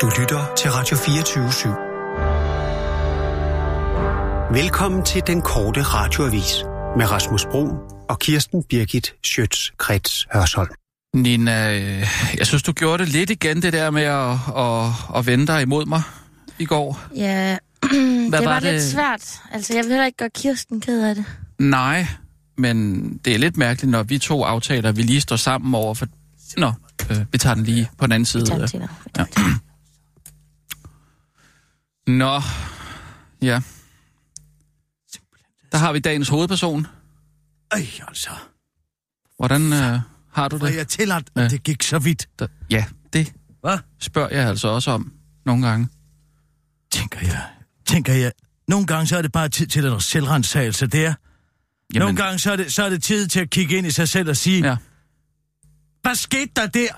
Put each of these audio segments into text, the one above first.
Du lytter til Radio 24 /7. Velkommen til den korte radioavis med Rasmus Bro og Kirsten Birgit Schøtz-Krets Hørsholm. Nina, øh, jeg synes, du gjorde det lidt igen, det der med at, at, at vende dig imod mig i går. Ja, det var, var det? lidt svært. Altså, jeg vil heller ikke gøre Kirsten ked af det. Nej, men det er lidt mærkeligt, når vi to aftaler, vi lige står sammen over for... Nå, øh, vi tager den lige på den anden side. Vi tager den ja. Nå, ja. Der har vi dagens hovedperson. Ej, altså. Hvordan øh, har du det? Var jeg tilladt, at ja. det gik så vidt? Da, ja, det Hvad? spørger jeg altså også om nogle gange. Tænker jeg, tænker jeg. Nogle gange så er det bare tid til en selvrensagelse, det er. Jamen... Nogle gange så er, det, så er det tid til at kigge ind i sig selv og sige, ja. hvad skete der der?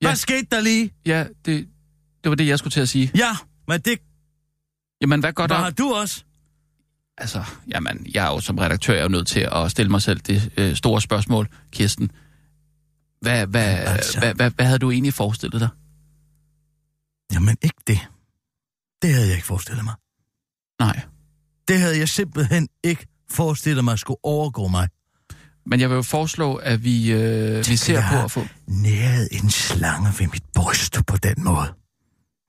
Hvad ja. skete der lige? Ja, det, det var det, jeg skulle til at sige. Ja, men det... Jamen, hvad godt Hvad har du også? Altså, jamen, jeg er jo som redaktør jeg er jo nødt til at stille mig selv det øh, store spørgsmål, Kirsten. Hvad, hvad, altså... hvad, hvad, hvad havde du egentlig forestillet dig? Jamen, ikke det. Det havde jeg ikke forestillet mig. Nej. Det havde jeg simpelthen ikke forestillet mig skulle overgå mig. Men jeg vil jo foreslå, at vi, øh, vi ser på at få... Næret en slange ved mit bryst på den måde.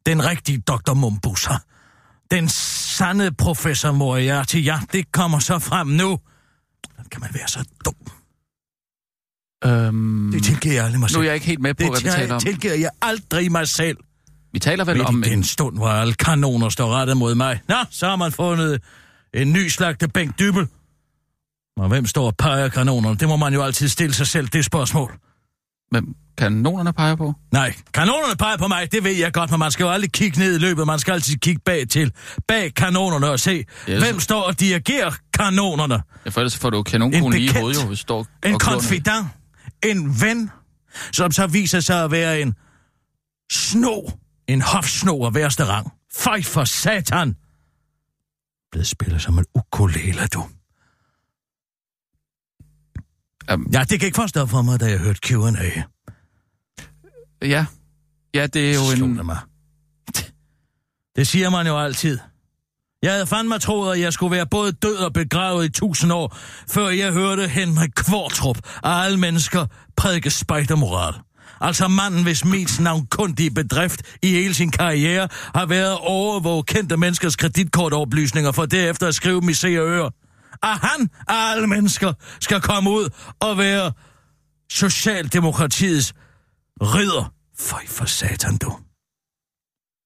Den rigtige Dr. Mumbusser. Den sande professor Moriarty, ja, det kommer så frem nu. Hvordan kan man være så dum? Øhm, det tilgiver jeg aldrig mig selv. Nu er jeg ikke helt med på, det hvad vi taler om. Det tilgiver jeg aldrig mig selv. Vi taler vel Midt om... i den stund, hvor alle kanoner står rettet mod mig. Nå, så har man fundet en ny slagte bænk dybel. Og hvem står og peger kanonerne? Det må man jo altid stille sig selv, det spørgsmål. Hvem kanonerne peger på? Nej, kanonerne peger på mig, det ved jeg godt, men man skal jo aldrig kigge ned i løbet, man skal altid kigge bag til, bag kanonerne og se, yes. hvem står og dirigerer kanonerne. Ja, for ellers får du kanonkuglen i hovedet, jo, hvis står En konfident, en ven, som så viser sig at være en sno, en hofsno af værste rang. Fej for satan! Blevet spillet som en ukulele, du. Um, ja, det kan ikke forstå for mig, da jeg hørte Q&A. Ja. Ja, det er jo Slå en... Mig. Det siger man jo altid. Jeg havde fandme troet, at jeg skulle være både død og begravet i tusind år, før jeg hørte Henrik Kvartrup af alle mennesker prædike spejdermoral. Altså manden, hvis mest navnkundige bedrift i hele sin karriere har været at overvåge kendte menneskers kreditkortoplysninger for derefter at skrive dem i se og øre. At han af alle mennesker skal komme ud og være Socialdemokratiets ridder. Føj for satan, du.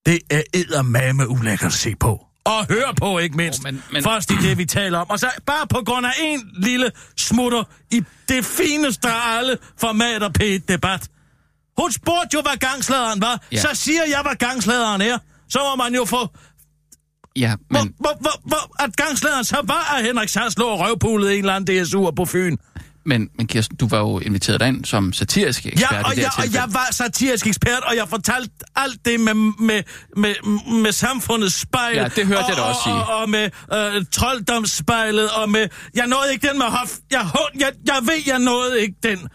Det er eddermame ulækkert at se på. Og høre på, ikke mindst. Oh, men, men... Først i det, vi taler om. Og så bare på grund af en lille smutter i det fineste af alle formater P1-debat. Hun spurgte jo, hvad gangsladeren var. Ja. Så siger jeg, hvad gangsladeren er. Så må man jo få... Ja, men... Hvor, hvor, hvor, at gangsladeren så var, at Henrik Sass lå og røvpulede en eller anden DSU'er på Fyn. Men, men Kirsten, du var jo inviteret derind som satirisk ekspert ja, og i det jeg, og jeg var satirisk ekspert, og jeg fortalte alt det med, med, med, med samfundets spejl. Ja, det hørte og, jeg da også sige. Og, og, og med øh, trolddomsspejlet, og med... Jeg nåede ikke den med hof... Jeg, jeg, jeg ved, jeg nåede ikke den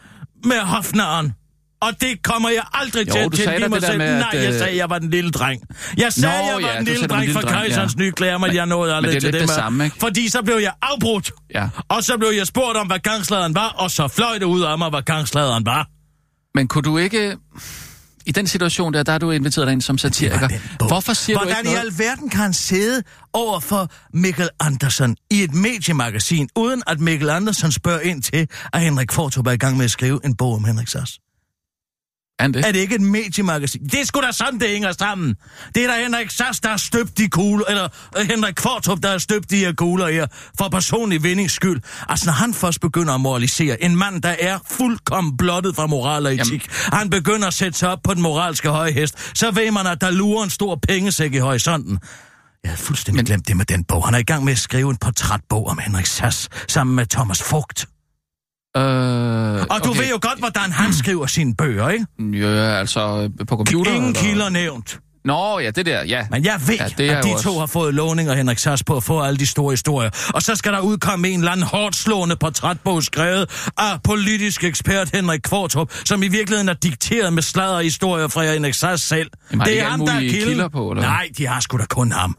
med hofnaren. Og det kommer jeg aldrig jo, til at tilgive mig selv. Med, Nej, jeg sagde, at jeg var den lille dreng. Jeg sagde, at jeg var ja, den lille dreng fra Kejserens ja. nye klæder, men jeg nåede aldrig men det til det. det samme, ikke? Fordi så blev jeg afbrudt. Ja. Og så blev jeg spurgt om, hvad gangsladeren var, og så fløj det ud af mig, hvad gangsladeren var. Men kunne du ikke... I den situation der, der er du inviteret ind som satiriker. Hvorfor siger Hvordan du ikke noget? i alverden kan han sidde over for Mikkel Andersen i et mediemagasin, uden at Mikkel Andersen spørger ind til, at Henrik Fortrup er i gang med at skrive en bog om Henrik Sass? Er det? Er det ikke et mediemagasin? Det er sgu da sådan, det hænger sammen. Det er da Henrik Sass, der har støbt de kugler, eller uh, Henrik Kvartrup, der har støbt de her kugler her, for personlig vindings skyld. Altså, når han først begynder at moralisere, en mand, der er fuldkommen blottet fra moral og etik, Jamen. han begynder at sætte sig op på den moralske høje hest, så ved man, at der lurer en stor pengesæk i horisonten. Jeg havde fuldstændig Men... glemt det med den bog. Han er i gang med at skrive en portrætbog om Henrik Sass, sammen med Thomas Fugt. Øh, og du okay. ved jo godt, hvordan han skriver sine bøger, ikke? Ja, altså på computer? Ingen eller? kilder nævnt. Nå, ja, det der, ja. Men jeg ved, Ja, det er at de to også- har fået Låning og Henrik Sass på at få alle de store historier. Og så skal der udkomme en eller anden hårdt slående portrætbog skrevet af politisk ekspert Henrik Kvartrup, som i virkeligheden er dikteret med sladder historier fra Henrik Sass selv. Jamen, har de ikke alle mulige kilden. kilder på, eller? Nej, de har sgu da kun ham.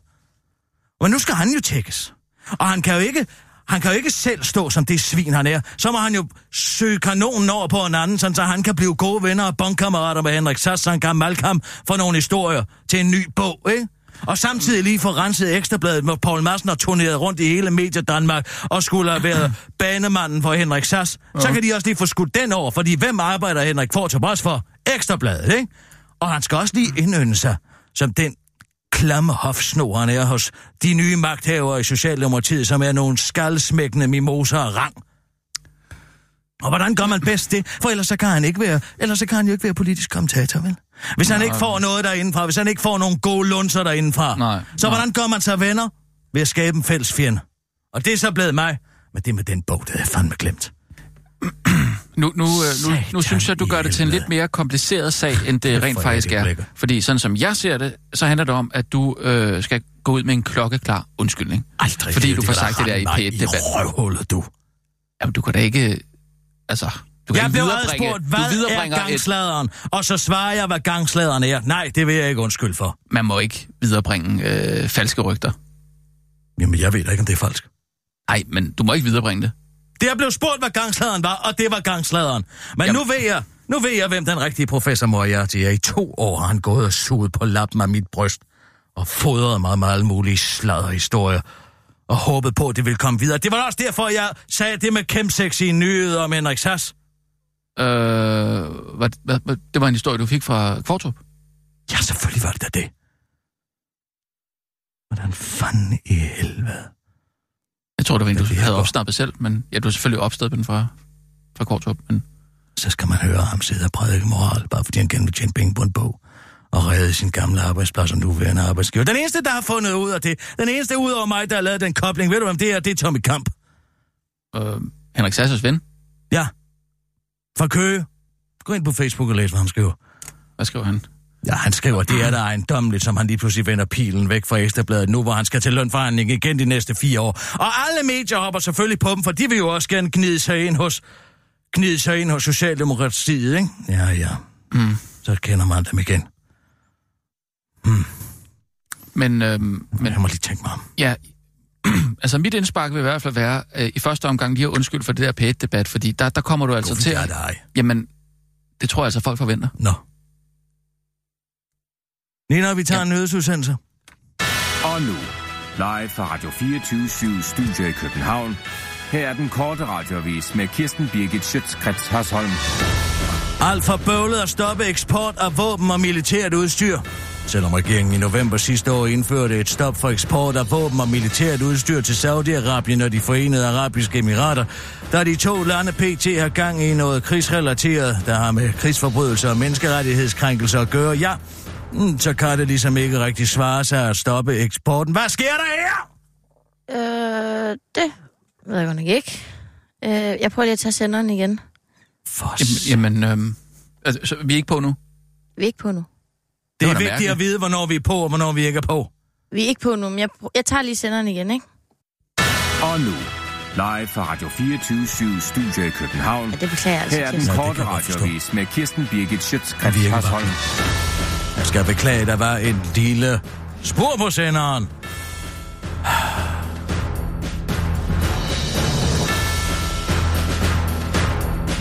Men nu skal han jo tækkes. Og han kan jo ikke... Han kan jo ikke selv stå som det svin, han er. Så må han jo søge kanonen over på en anden, sådan så han kan blive gode venner og bondkammerater med Henrik Sass, så han kan malke ham for nogle historier til en ny bog, ikke? Og samtidig lige få renset ekstrabladet, hvor Paul Madsen har turneret rundt i hele Medie Danmark og skulle have været banemanden for Henrik Sass. Så kan de også lige få skudt den over, fordi hvem arbejder Henrik også for? Ekstrabladet, ikke? Og han skal også lige indønde sig som den klamme hofsno, han er hos de nye magthavere i Socialdemokratiet, som er nogle skaldsmækkende mimoser af rang. Og hvordan gør man bedst det? For ellers så kan han ikke være, ellers så kan han jo ikke være politisk kommentator, vel? Hvis han ikke får noget derindefra, hvis han ikke får nogle gode lunser derindefra, Nej, så nej. hvordan gør man sig venner? Ved at skabe en fælles fjende. Og det er så blevet mig. Men det med den bog, det er fandme glemt. Nu, nu, øh, nu, nu synes jeg, du gør det til en lidt mere kompliceret sag, end det rent faktisk er. Fordi sådan som jeg ser det, så handler det om, at du øh, skal gå ud med en klokkeklar undskyldning. Aldrig. Fordi du får sagt det der i rende mig P1-debat. I røvhullet, du. Jamen, du kan da ikke... Altså, du kan Jeg ikke blev adspurgt, du hvad er viderebringer et, gangsladeren? Og så svarer jeg, hvad gangsladeren er. Nej, det vil jeg ikke undskylde for. Man må ikke viderebringe øh, falske rygter. Jamen, jeg ved da ikke, om det er falsk. Nej, men du må ikke viderebringe det. Det er blevet spurgt, hvad gangsladeren var, og det var gangsladeren. Men Jamen. nu ved jeg, nu ved jeg, hvem den rigtige professor Moriarty er. I to år har han gået og suget på lappen af mit bryst og fodret mig med alle mulige sladderhistorier og håbet på, at det ville komme videre. Det var også derfor, jeg sagde det med kæmsex i en nyhed om Henrik Sass. Øh, hvad, hvad, hvad, det var en historie, du fik fra Kvartrup. Ja, selvfølgelig var det da det. Hvordan fanden i helvede? Jeg tror, det var en, du Det havde opsnappet selv, men ja, du har selvfølgelig opstået den fra, fra Kvartrup. Men så skal man høre ham sidde og prædike moral, bare fordi han gerne vil tjene penge på en bog og redde sin gamle arbejdsplads og nuværende arbejdsgiver. Den eneste, der har fundet ud af det, den eneste ud over mig, der har lavet den kobling, ved du, hvem det er? Det er Tommy Kamp. øh, Henrik Sassers ven, Ja. Fra Køge. Gå ind på Facebook og læs, hvad han skriver. hvad skriver han? Ja, han skriver, det er da ejendommeligt, som han lige pludselig vender pilen væk fra Ekstrabladet nu, hvor han skal til lønforhandling igen de næste fire år. Og alle medier hopper selvfølgelig på dem, for de vil jo også gerne gnide sig ind hos, gnide sig ind hos Socialdemokratiet, ikke? Ja, ja. Mm. Så kender man dem igen. Men, øh, Men jeg må lige tænke mig om. ja, altså mit indspark vil i hvert fald være, øh, i første omgang lige at undskylde for det der P1-debat, fordi der, der kommer du altså Hvorfor til at... dig? Jamen, det tror jeg altså, folk forventer. Nå. Nina, vi tager ja. en nyhedsudsendelse. Og nu, live fra Radio 24 Studio i København. Her er den korte radiovis med Kirsten Birgit Schøtzgrads Hasholm. Alt for bøvlet at stoppe eksport af våben og militært udstyr. Selvom regeringen i november sidste år indførte et stop for eksport af våben og militært udstyr til Saudi-Arabien og de forenede arabiske emirater, der de to lande PT har gang i noget krigsrelateret, der har med krigsforbrydelser og menneskerettighedskrænkelser at gøre, ja, mm, så kan det ligesom ikke rigtig svare sig at stoppe eksporten. Hvad sker der her? Øh, det ved jeg godt nok ikke. Øh, jeg prøver lige at tage senderen igen. For Jamen, jamen øh, altså, så, vi er ikke på nu. Vi er ikke på nu. det var er vigtigt mærkeligt. at vide, hvornår vi er på og hvornår vi ikke er på. Vi er ikke på nu, men jeg, jeg tager lige senderen igen, ikke? Og nu, live fra Radio 24 Studio i København. Ja, det beklager jeg altså. Her er den det korte radiovis med Kirsten Birgit Schøtzgrads. Hasholm. Jeg skal beklage, der var en lille spor på senderen.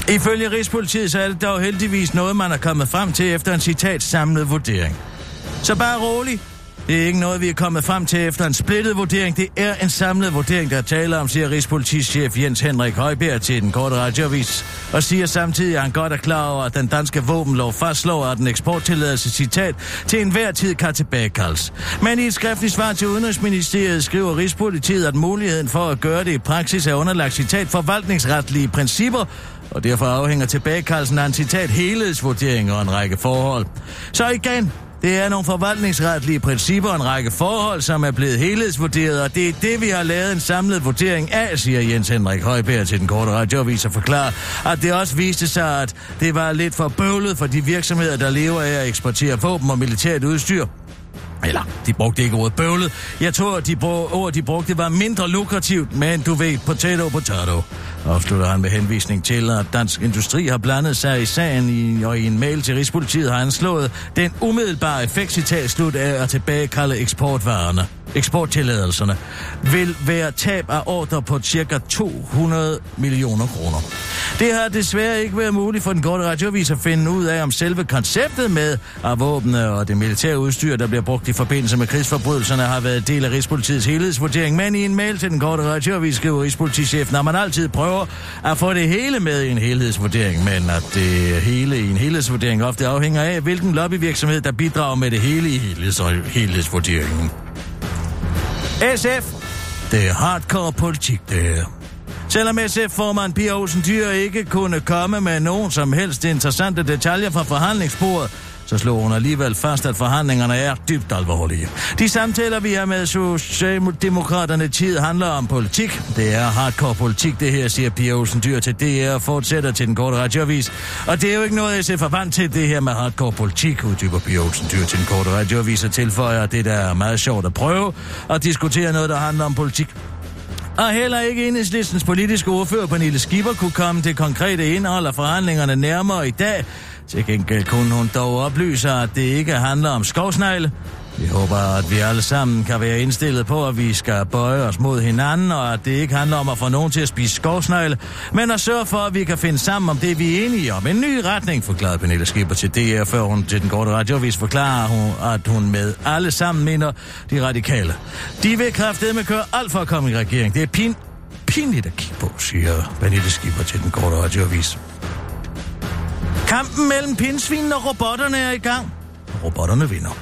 Ifølge Rigspolitiet så er det dog heldigvis noget, man er kommet frem til efter en citat samlet vurdering. Så bare rolig. Det er ikke noget, vi er kommet frem til efter en splittet vurdering. Det er en samlet vurdering, der taler om, siger Rigspolitichef Jens Henrik Højbjerg til den korte radiovis. Og siger samtidig, at han godt er klar over, at den danske våbenlov fastslår, at den eksporttilladelse citat til enhver tid kan tilbagekaldes. Men i et skriftligt svar til Udenrigsministeriet skriver Rigspolitiet, at muligheden for at gøre det i praksis er underlagt citat forvaltningsretlige principper, og derfor afhænger tilbagekaldelsen af en citat helhedsvurdering og en række forhold. Så igen, det er nogle forvaltningsretlige principper og en række forhold, som er blevet helhedsvurderet, og det er det, vi har lavet en samlet vurdering af, siger Jens Henrik Højbjerg til den korte radioavis og forklarer, at det også viste sig, at det var lidt for bøvlet for de virksomheder, der lever af at eksportere våben og militært udstyr. Eller, de brugte ikke ordet bøvlet. Jeg tror, at de brug, ord, de brugte, var mindre lukrativt, men du ved, potato, potato. Afslutter han med henvisning til, at Dansk Industri har blandet sig i sagen, i, og i en mail til Rigspolitiet har han slået den umiddelbare effekt, citat slut af at tilbagekalde eksportvarerne eksporttilladelserne, vil være tab af ordre på ca. 200 millioner kroner. Det har desværre ikke været muligt for den korte radiovis at finde ud af, om selve konceptet med at våbne og det militære udstyr, der bliver brugt i forbindelse med krigsforbrydelserne, har været del af Rigspolitiets helhedsvurdering. Men i en mail til den korte radiovis skriver Rigspolitichefen, at man altid prøver at få det hele med i en helhedsvurdering, men at det hele i en helhedsvurdering ofte afhænger af, hvilken lobbyvirksomhed, der bidrager med det hele i helhedsvurderingen. SF, det er hardcore politik, det her. Selvom SF-formand Pia Olsen Dyr ikke kunne komme med nogen som helst interessante detaljer fra forhandlingsbordet, så slog hun alligevel fast, at forhandlingerne er dybt alvorlige. De samtaler, vi har med Socialdemokraterne tid, handler om politik. Det er hardcore politik, det her, siger Pia Olsen Dyr til DR og fortsætter til den korte radioavis. Og det er jo ikke noget, SF er vant til, det her med hardcore politik, uddyber Pia Olsen Dyr til den korte radioavis og tilføjer, at det der er meget sjovt at prøve at diskutere noget, der handler om politik. Og heller ikke enhedslistens politiske ordfører Pernille Skipper kunne komme det konkrete indhold af forhandlingerne nærmere i dag, til gengæld kunne hun dog oplyse, at det ikke handler om skovsnegle. Vi håber, at vi alle sammen kan være indstillet på, at vi skal bøje os mod hinanden, og at det ikke handler om at få nogen til at spise skovsnegle, men at sørge for, at vi kan finde sammen om det, vi er enige om. En ny retning, forklarede Pernille Skipper til DR, før hun til den korte radiovis forklarer, hun, at hun med alle sammen mener de radikale. De vil med køre alt for at komme i regering. Det er pin pinligt at kigge på, siger Pernille Skipper til den korte radiovis. Kampen mellem pindsvinene og robotterne er i gang. Robotterne vinder.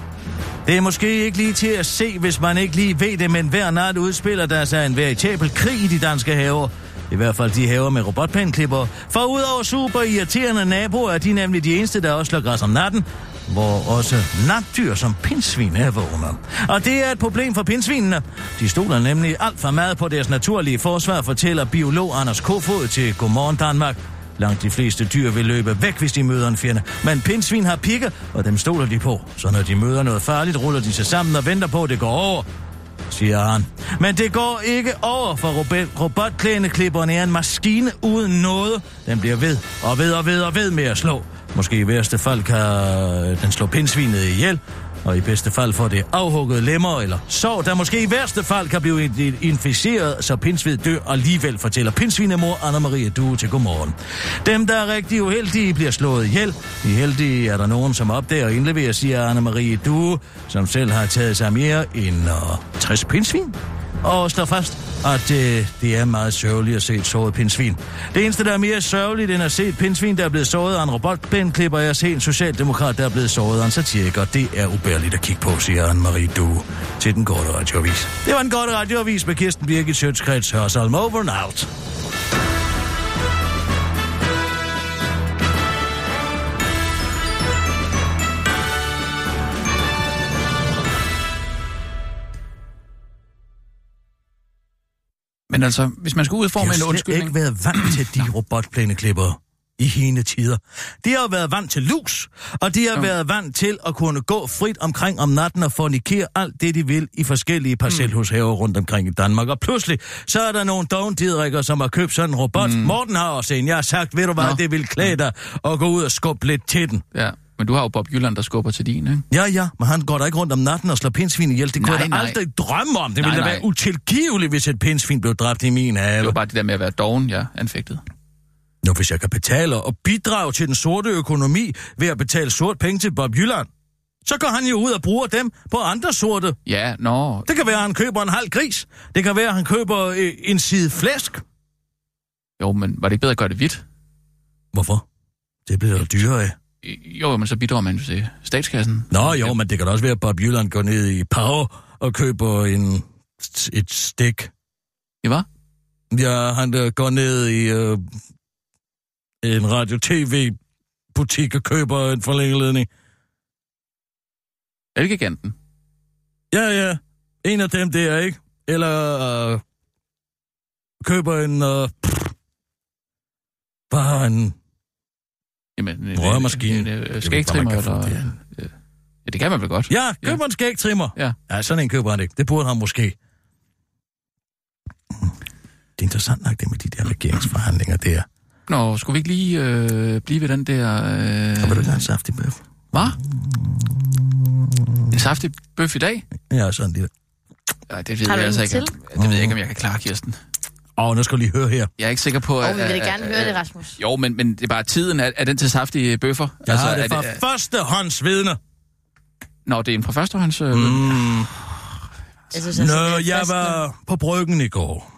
Det er måske ikke lige til at se, hvis man ikke lige ved det, men hver nat udspiller der sig en veritabel krig i de danske haver. I hvert fald de haver med robotpænklipper. For udover super irriterende naboer er de nemlig de eneste, der også slår græs om natten, hvor også natdyr som pindsvin er vågne. Og det er et problem for pindsvinene. De stoler nemlig alt for meget på deres naturlige forsvar, fortæller biolog Anders Kofod til Godmorgen Danmark. Langt de fleste dyr vil løbe væk, hvis de møder en fjende. Men pindsvin har pigge, og dem stoler de på. Så når de møder noget farligt, ruller de sig sammen og venter på, at det går over siger han. Men det går ikke over, for robotklæneklipperen er en maskine uden noget. Den bliver ved og ved og ved og ved med at slå. Måske i værste fald kan den slå pindsvinet ihjel, og i bedste fald får det afhugget lemmer eller sår, der måske i værste fald kan blive inficeret, så pinsved dør alligevel, fortæller pinsvinemor Anna-Marie Due til godmorgen. Dem, der er rigtig uheldige, bliver slået ihjel. De heldige er der nogen, som opdager og indleverer, siger Anna-Marie Due, som selv har taget sig mere end øh, uh, 60 pinsvin og slår fast, at øh, det er meget sørgeligt at se et såret pindsvin. Det eneste, der er mere sørgeligt end at se et pindsvin, der er blevet såret af en robotpindklipper, er at se en socialdemokrat, der er blevet såret af en satiriker. Det er ubærligt at kigge på, siger Anne-Marie Du til den korte radioavis. Det var en korte radioavis med Kirsten Birgit Sjøtskreds. Hørsholm over and out. Men altså, hvis man skal udforme en undskyldning... Jeg har ikke været vant til de robotplæneklipper i hende tider. De har været vant til lus, og de har ja. været vant til at kunne gå frit omkring om natten og fornikere alt det, de vil i forskellige parcelhushaver mm. rundt omkring i Danmark. Og pludselig, så er der nogle dovendidrikker, som har købt sådan en robot. Mm. Morten har også en. Jeg har sagt, ved du hvad, Nå. det vil klæde dig at gå ud og skubbe lidt til den. Ja. Men du har jo Bob Jylland, der skubber til din, ikke? Ja, ja, men han går da ikke rundt om natten og slår pindsvin ihjel. Det kunne jeg aldrig drømme om. Det nej, ville da være utilgiveligt, hvis et pindsvin blev dræbt i min have. Det var bare det der med at være doven, jeg anfægtede. Nå, hvis jeg kan betale og bidrage til den sorte økonomi ved at betale sort penge til Bob Jylland, så går han jo ud og bruger dem på andre sorte. Ja, nå. Det kan være, at han køber en halv gris. Det kan være, at han køber øh, en side flæsk. Jo, men var det ikke bedre at gøre det hvidt? Hvorfor? Det bliver jo dyrere af. Jo, men så bidrager man til statskassen. Nå jo, men det kan også være, at Bob Jylland går ned i Power og køber en, et stik. I hvad? Ja, han der går ned i uh, en radio-tv-butik og køber en forlængeledning. Elgiganten? Ja, ja. En af dem der, ikke? Eller uh, køber en... Uh, bare en Jamen, en rørmaskine. En, en, en skægtrimmer, eller... Ja, det det kan man vel godt. Ja, køber ja. en skægtrimmer. Ja. ja, sådan en køber han ikke. Det burde han måske. Det er interessant nok, det med de der regeringsforhandlinger der. Nå, skulle vi ikke lige øh, blive ved den der... Øh... Så vil du have en saftig bøf? Hvad? En saftig bøf i dag? Ja, sådan lidt. Ja, det ved Har jeg altså en ikke. til? Det ved jeg ikke, om jeg kan klare, Kirsten. Åh, oh, nu skal du lige høre her. Jeg er ikke sikker på... Og at- vi vil at- gerne at- høre det, Rasmus. Jo, men, men det er bare tiden. Er, er den til saftige bøffer? Jeg altså, har det er fra det, første hånds vidne. Nå, det er en fra førstehånds... Øh... Mm. Jeg synes, altså, Nå, jeg var på bryggen i går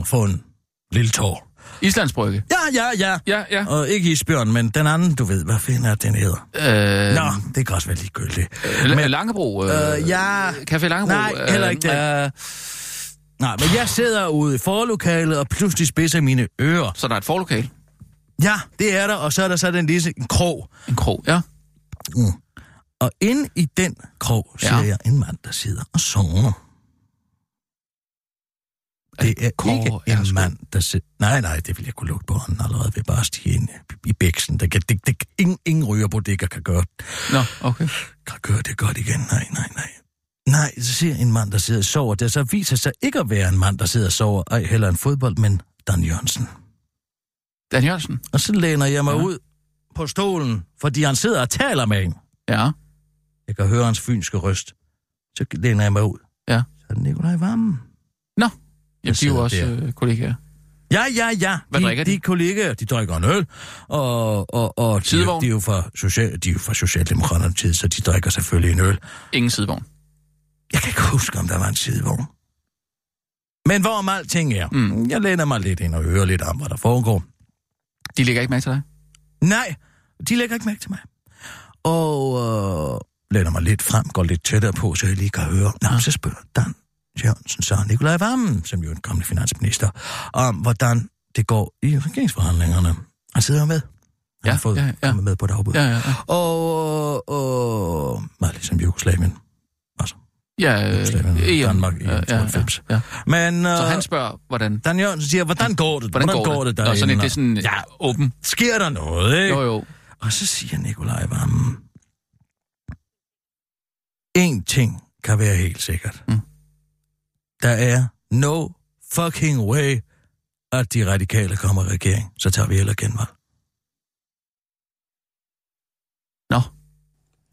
og få en lille tår. Islands Brygge. Ja, ja, ja. Ja, ja. Og ikke isbjørn, men den anden, du ved, hvad fanden er den hedder? Øh, Nå, det kan også være ligegyldigt. men, men- Langebro. Øh, ja. Café Langebro. Nej, heller ikke det. Øh, Nej, men jeg sidder ude i forlokalet, og pludselig spidser mine ører. så der er et forlokal. Ja, det er der, og så er der så den lille en krog. En krog, ja. Mm. Og inde i den krog ser Ja. jeg en mand, der sidder og sover. Det er Kåre ikke er en sgu- mand, der sidder... Nej, nej, det vil jeg kunne lugte på hånden allerede ved bare at stige ind i bæksen. Det kan, det, det, ingen, ingen ryger på det, kan gøre, Nå, okay. kan gøre det godt igen. Nej, nej, nej. Nej, så ser jeg en mand, der sidder og sover. Det så viser sig ikke at være en mand, der sidder og sover, ej heller en fodbold, men Dan Jørgensen. Dan Jørgensen. Og så læner jeg mig Ja. ud på stolen, fordi han sidder og taler med en. Ja. Jeg kan høre hans fynske røst. Så læner jeg mig ud. Ja. Så er det Nikolaj Vammen. De er jo sidder også øh, kollegaer. Ja, ja, ja. Hvad de, drikker de? de? kollegaer, de drikker en øl, og, og, og de, de, er jo fra social, de er jo fra Socialdemokraterne tid, så de drikker selvfølgelig en øl. Ingen sidevogn. Jeg kan ikke huske, om der var en sidevogn. Men hvorom alting er, Mm. jeg læner mig lidt ind og hører lidt om, hvad der foregår. De ligger ikke med til dig? Nej, de lægger ikke mærke til mig. Og øh, læner mig lidt frem, går lidt tættere på, så jeg lige kan høre. Nå, så spørger Dan Jørgensen så Nikolaj Vammen, som jo er en kommende finansminister, om hvordan det går i regeringsforhandlingerne. Han sidder med. Han Ja, har fået ja, ja. med på dagbud. Ja, ja, ja. Og, og meget ligesom Jugoslavien. Ja, øh, EM. Danmark i Ja, ja, 92. Ja, ja. Men øh, Så han spørger, hvordan, Dan Jørgensen siger, hvordan går det? hvordan, går, det? derinde? Nå, sådan, et- det er sådan ja, ja. åben. sker der noget, ikke? Jo, jo. Og så siger Nikolaj Vammen, en ting kan være helt sikkert. Mm. Der er no fucking way, at de radikale kommer i regering. Så tager vi heller genvalg.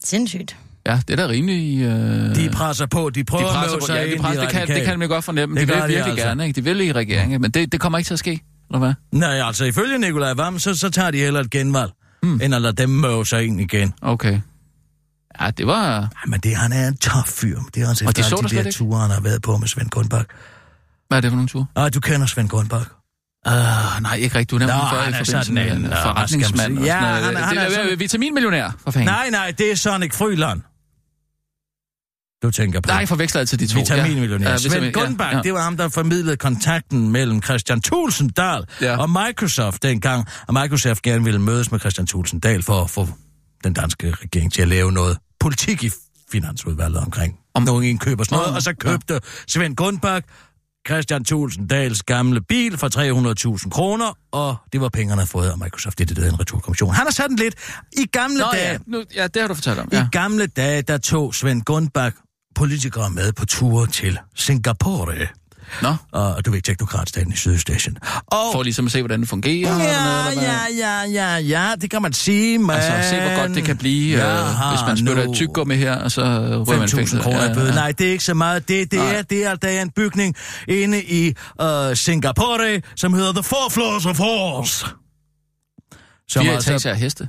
Sindssygt. Ja, det er da rimelig... Øh... De presser på, de prøver de at presser møde på, sig ja, de presser, i det, kan, det kan man godt fornemme. Det de vil de virkelig altså. gerne, ikke? De vil i regeringen, men det, det kommer ikke til at ske, eller hvad? Nej, altså ifølge Nikolaj Vammen, så, så tager de heller et genvalg, mm. end at lade dem møde sig ind igen. Okay. Ja, det var... Men det, han er en tof fyr. Det er altså Og de så de der ture, han har været på med Svend Grundbak. Hvad er det for nogle tur? Ah, du kender Svend Grundbak. Uh, nej, ikke rigtigt. Du nævnte Nå, før han er sådan en, øh, forretningsmand. Ja, noget. han er- det han er sådan- vitaminmillionær, for fanden. Nej, nej, det er Sonic Fryland. Du tænker på. Nej, jeg forveksler altid de to. Vitaminmillionær. Ja, Ja, ja, Svend Gunnbach, ja, ja. det var ham, der formidlede kontakten mellem Christian Tulsendal Ja. ja. og Microsoft dengang, og Microsoft gerne ville mødes med Christian Tulsendal for at få den danske regering til at lave noget politik i finansudvalget omkring om nogen indkøb og sådan noget, og så købte Svend Gunnbach Christian Tulsendals gamle bil for 300.000 kroner, og det var pengerne, han havde fået af Microsoft. Det er det, der hedder en returkommission. Han har sat den lidt. I gamle Nå dage, ja, nu, ja, det har du fortalt om. i Ja. gamle dage, der tog Svend Gunnbach politikere med på ture til Singapore. Nå, Og du ved, teknokratstaten i Sydøstasien. Og for ligesom at se, hvordan det fungerer. eller Ja, noget, eller ja, ja, ja, ja, det kan man sige, men... Altså, se hvor godt det kan blive, Jeg øh, hvis man spytter nu et tyggegummi her, og så ryger man i 5.000 fængsel. kroner i bøde. Nej, det er ikke så meget. Det, det, Nej. er, det er, der er en bygning inde i uh, Singapore, som hedder The Four Floors of Horse. Som Fire altså- etager heste.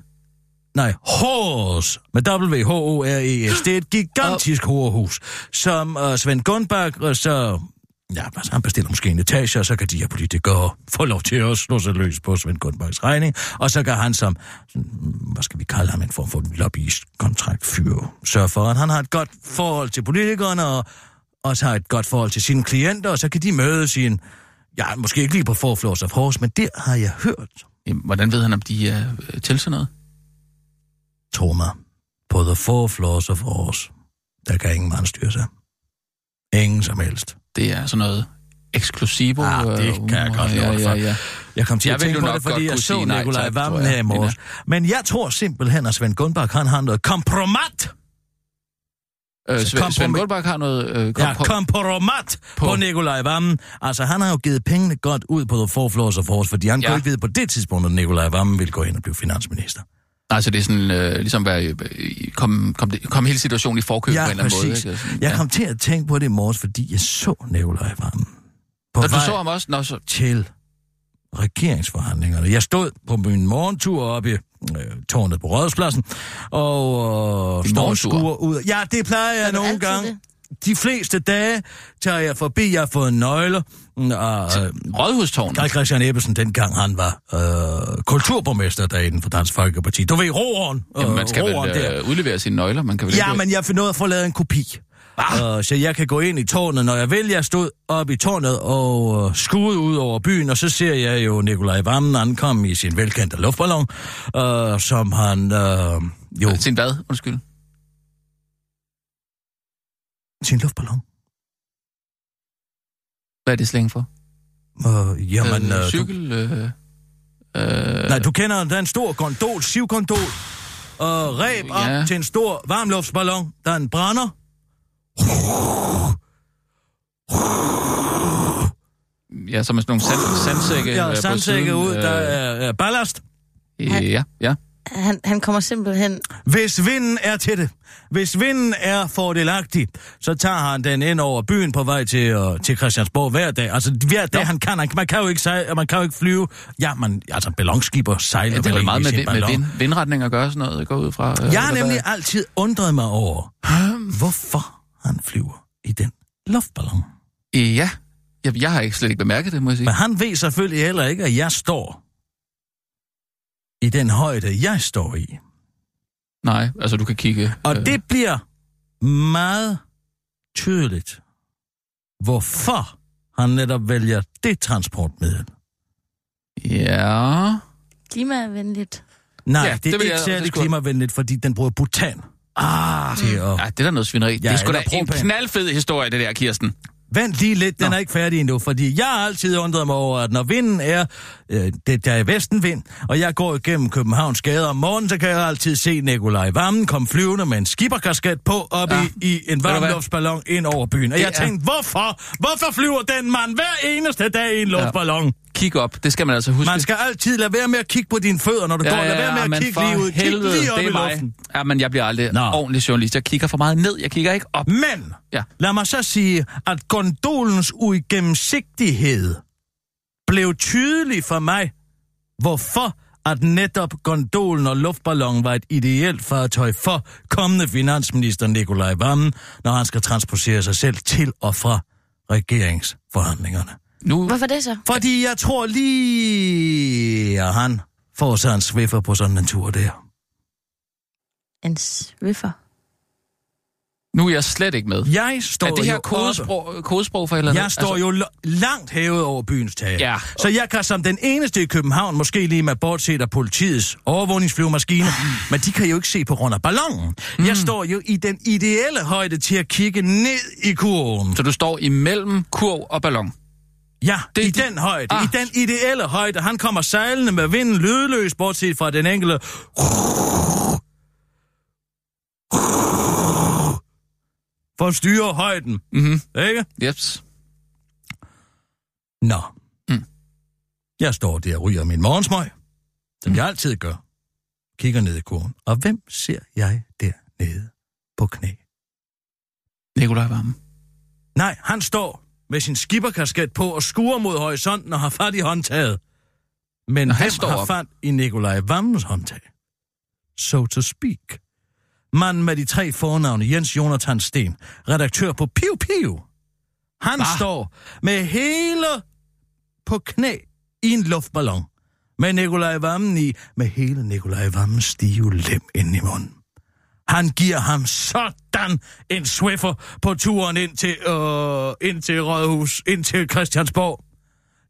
Nej, Horse med W-H-O-R-E-S. Det er et gigantisk horehus, som uh, Svend Gunnbach uh, så... Ja, altså, han bestiller måske en etage, og så kan de her politikere få lov til at slå sig løs på Svend Gunnbachs regning, og så kan han som, sådan, hvad skal vi kalde ham, en form for lobbyist-kontrakt fyr, sørge for, at han har et godt forhold til politikerne, og også har et godt forhold til sine klienter, og så kan de mødes i en, ja, måske ikke lige på Four Floors of Horse, men der har jeg hørt, Jamen, hvordan ved han, om de er øh, til sådan noget? Tro mig, på the four floors of Horse, der kan ingen mand styre sig. Ingen som helst. Det er sådan noget eksklusivo. Ah, det øh, kan jeg godt ja, love ja, for. ja. Jeg kom til Jeg at tænke på det, fordi jeg så Nikolaj Vammen her i morges. Men jeg tror simpelthen, at Svend Gunnbach, han har noget kompromat Øh, Svend, kom Svend på- Goldbach har noget... Øh, Ja, på, kompromat på, på- Nikolaj Vammen. Altså, han har jo givet pengene godt ud på The Four Floors of Horse, fordi han ja. Ja. kunne ikke vide på det tidspunkt, at Nikolaj Vammen ville gå ind og blive finansminister. Altså, det er sådan, øh, ligesom være, øh, kom, kom, det, kom hele situationen i forkøb Ja, på en eller anden måde. Ikke? Sådan, Jeg kom til at tænke på det i morges, fordi jeg så Nikolaj Vammen på Nå, du så ham også? Nå, så, til regeringsforhandlingerne. Jeg stod på min morgentur oppe i øh, tårnet på Rådhuspladsen, og øh, står skuer ud. Ja, det plejer jeg nogle gange. det? De fleste dage tager jeg forbi, jeg har fået nøgler, mm, og øh, Rådhustårnet. Karl Christian Ebbesen, dengang han var øh, kulturborgmester derinde for Dansk Folkeparti. Du ved, roeren. Jamen, man skal roeren vel øh, udlevere sine nøgler, man kan vel Ja, ikke... men jeg ud af at få lavet en kopi. Ah. Uh, så jeg kan gå ind i tårnet, når jeg vil. Jeg stod op i tårnet og uh, skuede ud over byen, og så ser jeg jo Nikolaj Vammen ankomme i sin velkendte luftballon, uh, som han uh, jo... Sin hvad? Undskyld. Sin luftballon? Hvad er det slæng for? Uh, jamen, uh, øh, du, cykel... Øh, øh, nej, du kender, der er en stor gondol, sivgondol, og ræb op Ja. til en stor varmluftsballon, der er en brænder. Ja, som er sådan nogle sand, sandsække Ja, øh, sandsække ud, øh, der er, er ballast. øh, Ja, ja. Han, han kommer simpelthen... Hvis vinden er til det, hvis vinden er fordelagtig, så tager han den ind over byen på vej til, uh, til Christiansborg hver dag. Altså hver dag, Nå. han kan, han, man kan jo ikke sejle, man kan jo ikke flyve. Ja, man, altså ballonskiber sejler ja det er vel vel meget med, vind, med vind, vindretning at gøre sådan noget, går ud fra. Øh, Jeg har nemlig hvad? altid undret mig over, hvorfor han flyver i den luftballon. Øh, Ja, jeg, jeg har ikke slet ikke bemærket det, må jeg sige. Men han ved selvfølgelig heller ikke, at jeg står i den højde, jeg står i. Nej, altså du kan kigge... Og øh, det bliver meget tydeligt, hvorfor han netop vælger det transportmiddel. Ja... Klimavenligt. Nej, Ja, ja, det det er ikke jeg- det særlig skulle- klimavenligt, fordi den bruger butan. Ah, til at... Ja, det er da noget svineri. det er sgu da en knaldfed historie, det der, Kirsten. Vent lige lidt, den Nå. er ikke færdig endnu, fordi jeg har altid undret mig over, at når vinden er, øh, det der er vestenvind, og jeg går igennem Københavns gader om morgenen, så kan jeg altid se Nikolaj Vammen komme flyvende med en skibberkasket på op Ja. ja. i, i en varmluftsballon ind over byen. Og Det jeg er- tænkte, hvorfor? Hvorfor flyver den mand hver eneste dag i en luftballon? Kig op, det skal man altså huske. Man skal altid lade være med at kigge på dine fødder, når du går. Lad være med at men kigge lige ud. Kig helvede, lige op det i er mig. luften. Ja, men jeg bliver aldrig Nå. ordentlig journalist. Jeg kigger for meget ned, jeg kigger ikke op. Men Ja. lad mig så sige, at gondolens uigennemsigtighed blev tydelig for mig, hvorfor at netop gondolen og luftballonen var et ideelt fartøj for kommende finansminister Nikolaj Vammen, når han skal transportere sig selv til og fra regeringsforhandlingerne. Nu, Hvorfor det så? Fordi jeg tror lige, at han får sig en sviffer på sådan en tur der. En swiffer. nu er jeg slet ikke med. Jeg står Er det her jo kodesprog, kodesprog for eller andet? Jeg står jo l- langt hævet over byens tag. Ja. Så jeg kan som den eneste i København, måske lige med bortset af politiets overvågningsflyvemaskine, men de kan jo ikke se på grund af ballonen. Mm. Jeg står jo i den ideelle højde til at kigge ned i kurven. Så du står imellem kurv og ballon? Ja, Det- i den højde, Ah. i den ideelle højde. Han kommer sejlende med vinden lydløs, bortset fra den enkelte... For at styre højden, Mhm. ikke? Yes. Nå. Mm. Jeg står der og ryger min morgensmøg, som mm. jeg altid gør. Kigger ned i kurven. Og hvem ser jeg dernede på knæ? Nikolaj Vammen. Nej, han står med sin skibberkasket på og skuer mod horisonten og har fat i håndtaget. Men Nå, han hvem har op. fat i Nikolaj Vammens håndtag? So to speak. Manden med de tre fornavne, Jens Jonathan Sten, redaktør på Piu Piu. Han Hva? står med hele på knæ i en luftballon. Med Nikolaj Vammen i, med hele Nikolaj Vammens stive lem ind i munden. Han giver ham sådan en swiffer på turen ind til, øh, ind til Rådhus, ind til Christiansborg.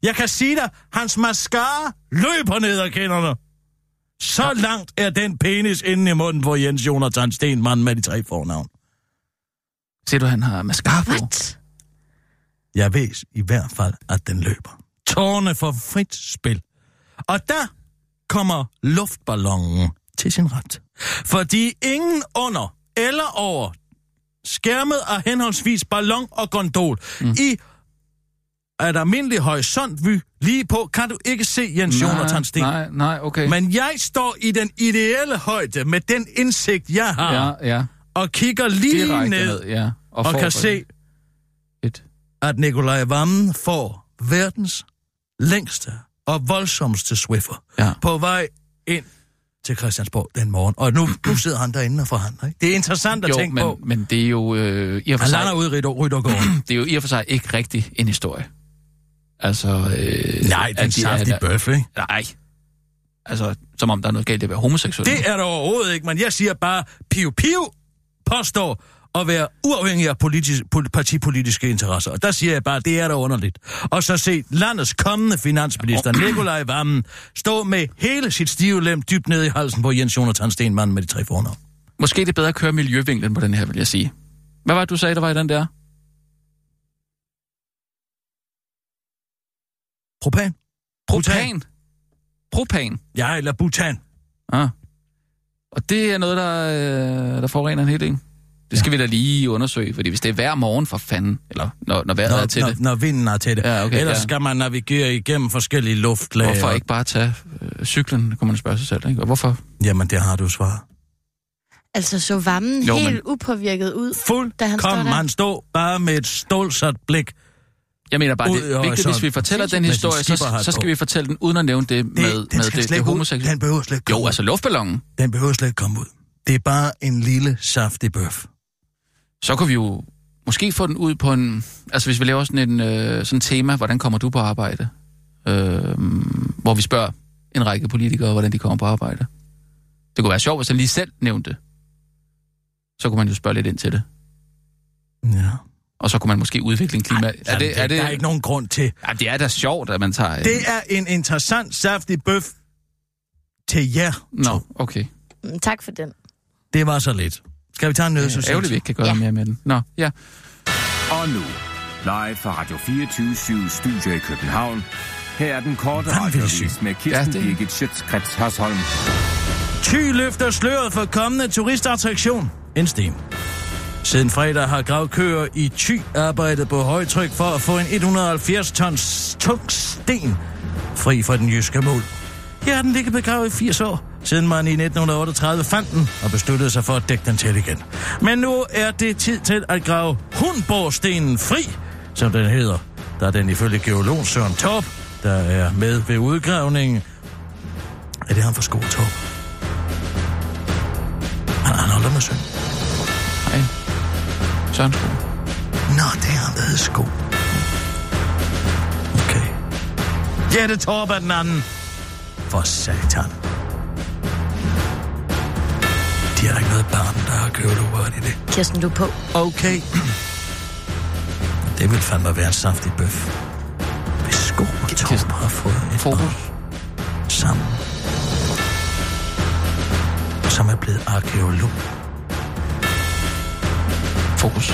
Jeg kan sige dig, hans mascara løber ned ad kinderne. Så langt er den penis inde i munden på Jens Jonathan Stenmann med de tre fornavn. Ser du, han har mascara på? What? Jeg ved i hvert fald, at den løber. Tårne for frit spil. Og der kommer luftballonen til sin ret. Fordi ingen under eller over skærmet af henholdsvis ballon og gondol. Mm. I et almindelig horisontvy lige på, kan du ikke se Jens Jonathan Sten. Nej, nej, okay. Men jeg står i den ideelle højde med den indsigt, jeg har, Ja, ja. og kigger lige Direkte ned, ned, ja. og, får kan se, Et. at Nikolaj Vammen får verdens længste og voldsomste Swiffer Ja. på vej ind til Christiansborg den morgen. Og nu, nu sidder han derinde og forhandler. Ikke? Det er interessant at Jo, tænke men, på. men det er jo øh, i og for Han lander ud i Rytter- Ryttergården. det er jo i og for sig ikke rigtig en historie. Altså, øh, Nej, det er en at de bøf, ikke? Nej. Altså, som om der er noget galt i at være homoseksuel. Det er der overhovedet ikke, men jeg siger bare, Piu Piu påstår at være uafhængig af politisk, pol- partipolitiske interesser. Og der siger jeg bare, det er da underligt. Og så se landets kommende finansminister, Nikolaj Vammen, stå med hele sit stive lem dybt ned i halsen på Jens Jonathan Stenmann med de tre fornavn. Måske er det bedre at køre miljøvinklen på den her, vil jeg sige. Hvad var det, du sagde, der var i den der? Propan? Propan. Propan. Ja, eller butan. Ah. Og det er noget, der, øh, der forurener en hel del. Det skal ja. vi da lige undersøge, fordi hvis det er hver morgen for fanden, eller når, når vejret er til når, det, når vinden er til det. Ja, okay, Ellers ja. skal man navigere igennem forskellige luftlag. hvorfor og- ikke bare tage øh, cyklen, kunne man spørge sig selv, ikke? Og hvorfor? Jamen, det har du svaret. Altså, så vammen Jo, helt men- upåvirket ud, Fuld da han står kom, der. han stod bare med et stålsat blik. Jeg mener bare, det er vigtigt, hvis vi fortæller den Med historie, så, så skal vi fortælle den, uden at nævne det med, med den skal det, det homoseksuelle. Den behøver slet ikke Jo, altså luftballonen. Den behøver slet ikke komme ud. Det er bare en lille saftig bøf. Så kunne vi jo måske få den ud på en... Altså hvis vi laver sådan en øh, sådan tema, hvordan kommer du på arbejde? Øh, hvor vi spørger en række politikere, hvordan de kommer på arbejde. Det kunne være sjovt, hvis han lige selv nævnte det. Så kunne man jo spørge lidt ind til det. Ja. Og så kunne man måske udvikle en klima... er det, er det... Der er ikke nogen grund til. Ja, det er da sjovt, at man tager... Det er en interessant, saftig bøf til jer. Nå, okay. Mm, Tak for den. Det var så lidt. Skal vi tage en Det er nødsocial? ærgerligt, vi ikke kan gøre ja. mere med den. Nå, ja. Og nu, live fra Radio 24 Studio i København. Her er den korte radiovis med Kirsten Ja, ja, det- Birgit Schøtzgrads Hasholm. Thy løfter sløret for kommende turistattraktion. En sten. Siden fredag har gravkøer i Thy arbejdet på højtryk for at få en 170 tons tung sten fri fra den jyske mål. Her har den ligget begravet i 80 år, siden man i 1938 fandt den og besluttede sig for at dække den til igen. Men nu er det tid til at grave Hundborgstenen fri, som den hedder, da den ifølge geolog Søren Torp, der er med ved udgravningen, er det ham fra Torp? Han, han holder med søn. Hej. Søren Skole. Nå, det er ham, der hedder Sko. Okay. Jette Torp er den anden. For satan. De har da ikke noget barn, der har kørt over i det. Kirsten, du er på. Okay. Det vil fandme være en saftig bøf. Hvis Sko og Kirsten. har fået et Fokus. barn sammen. Som er blevet arkeolog. Fokus.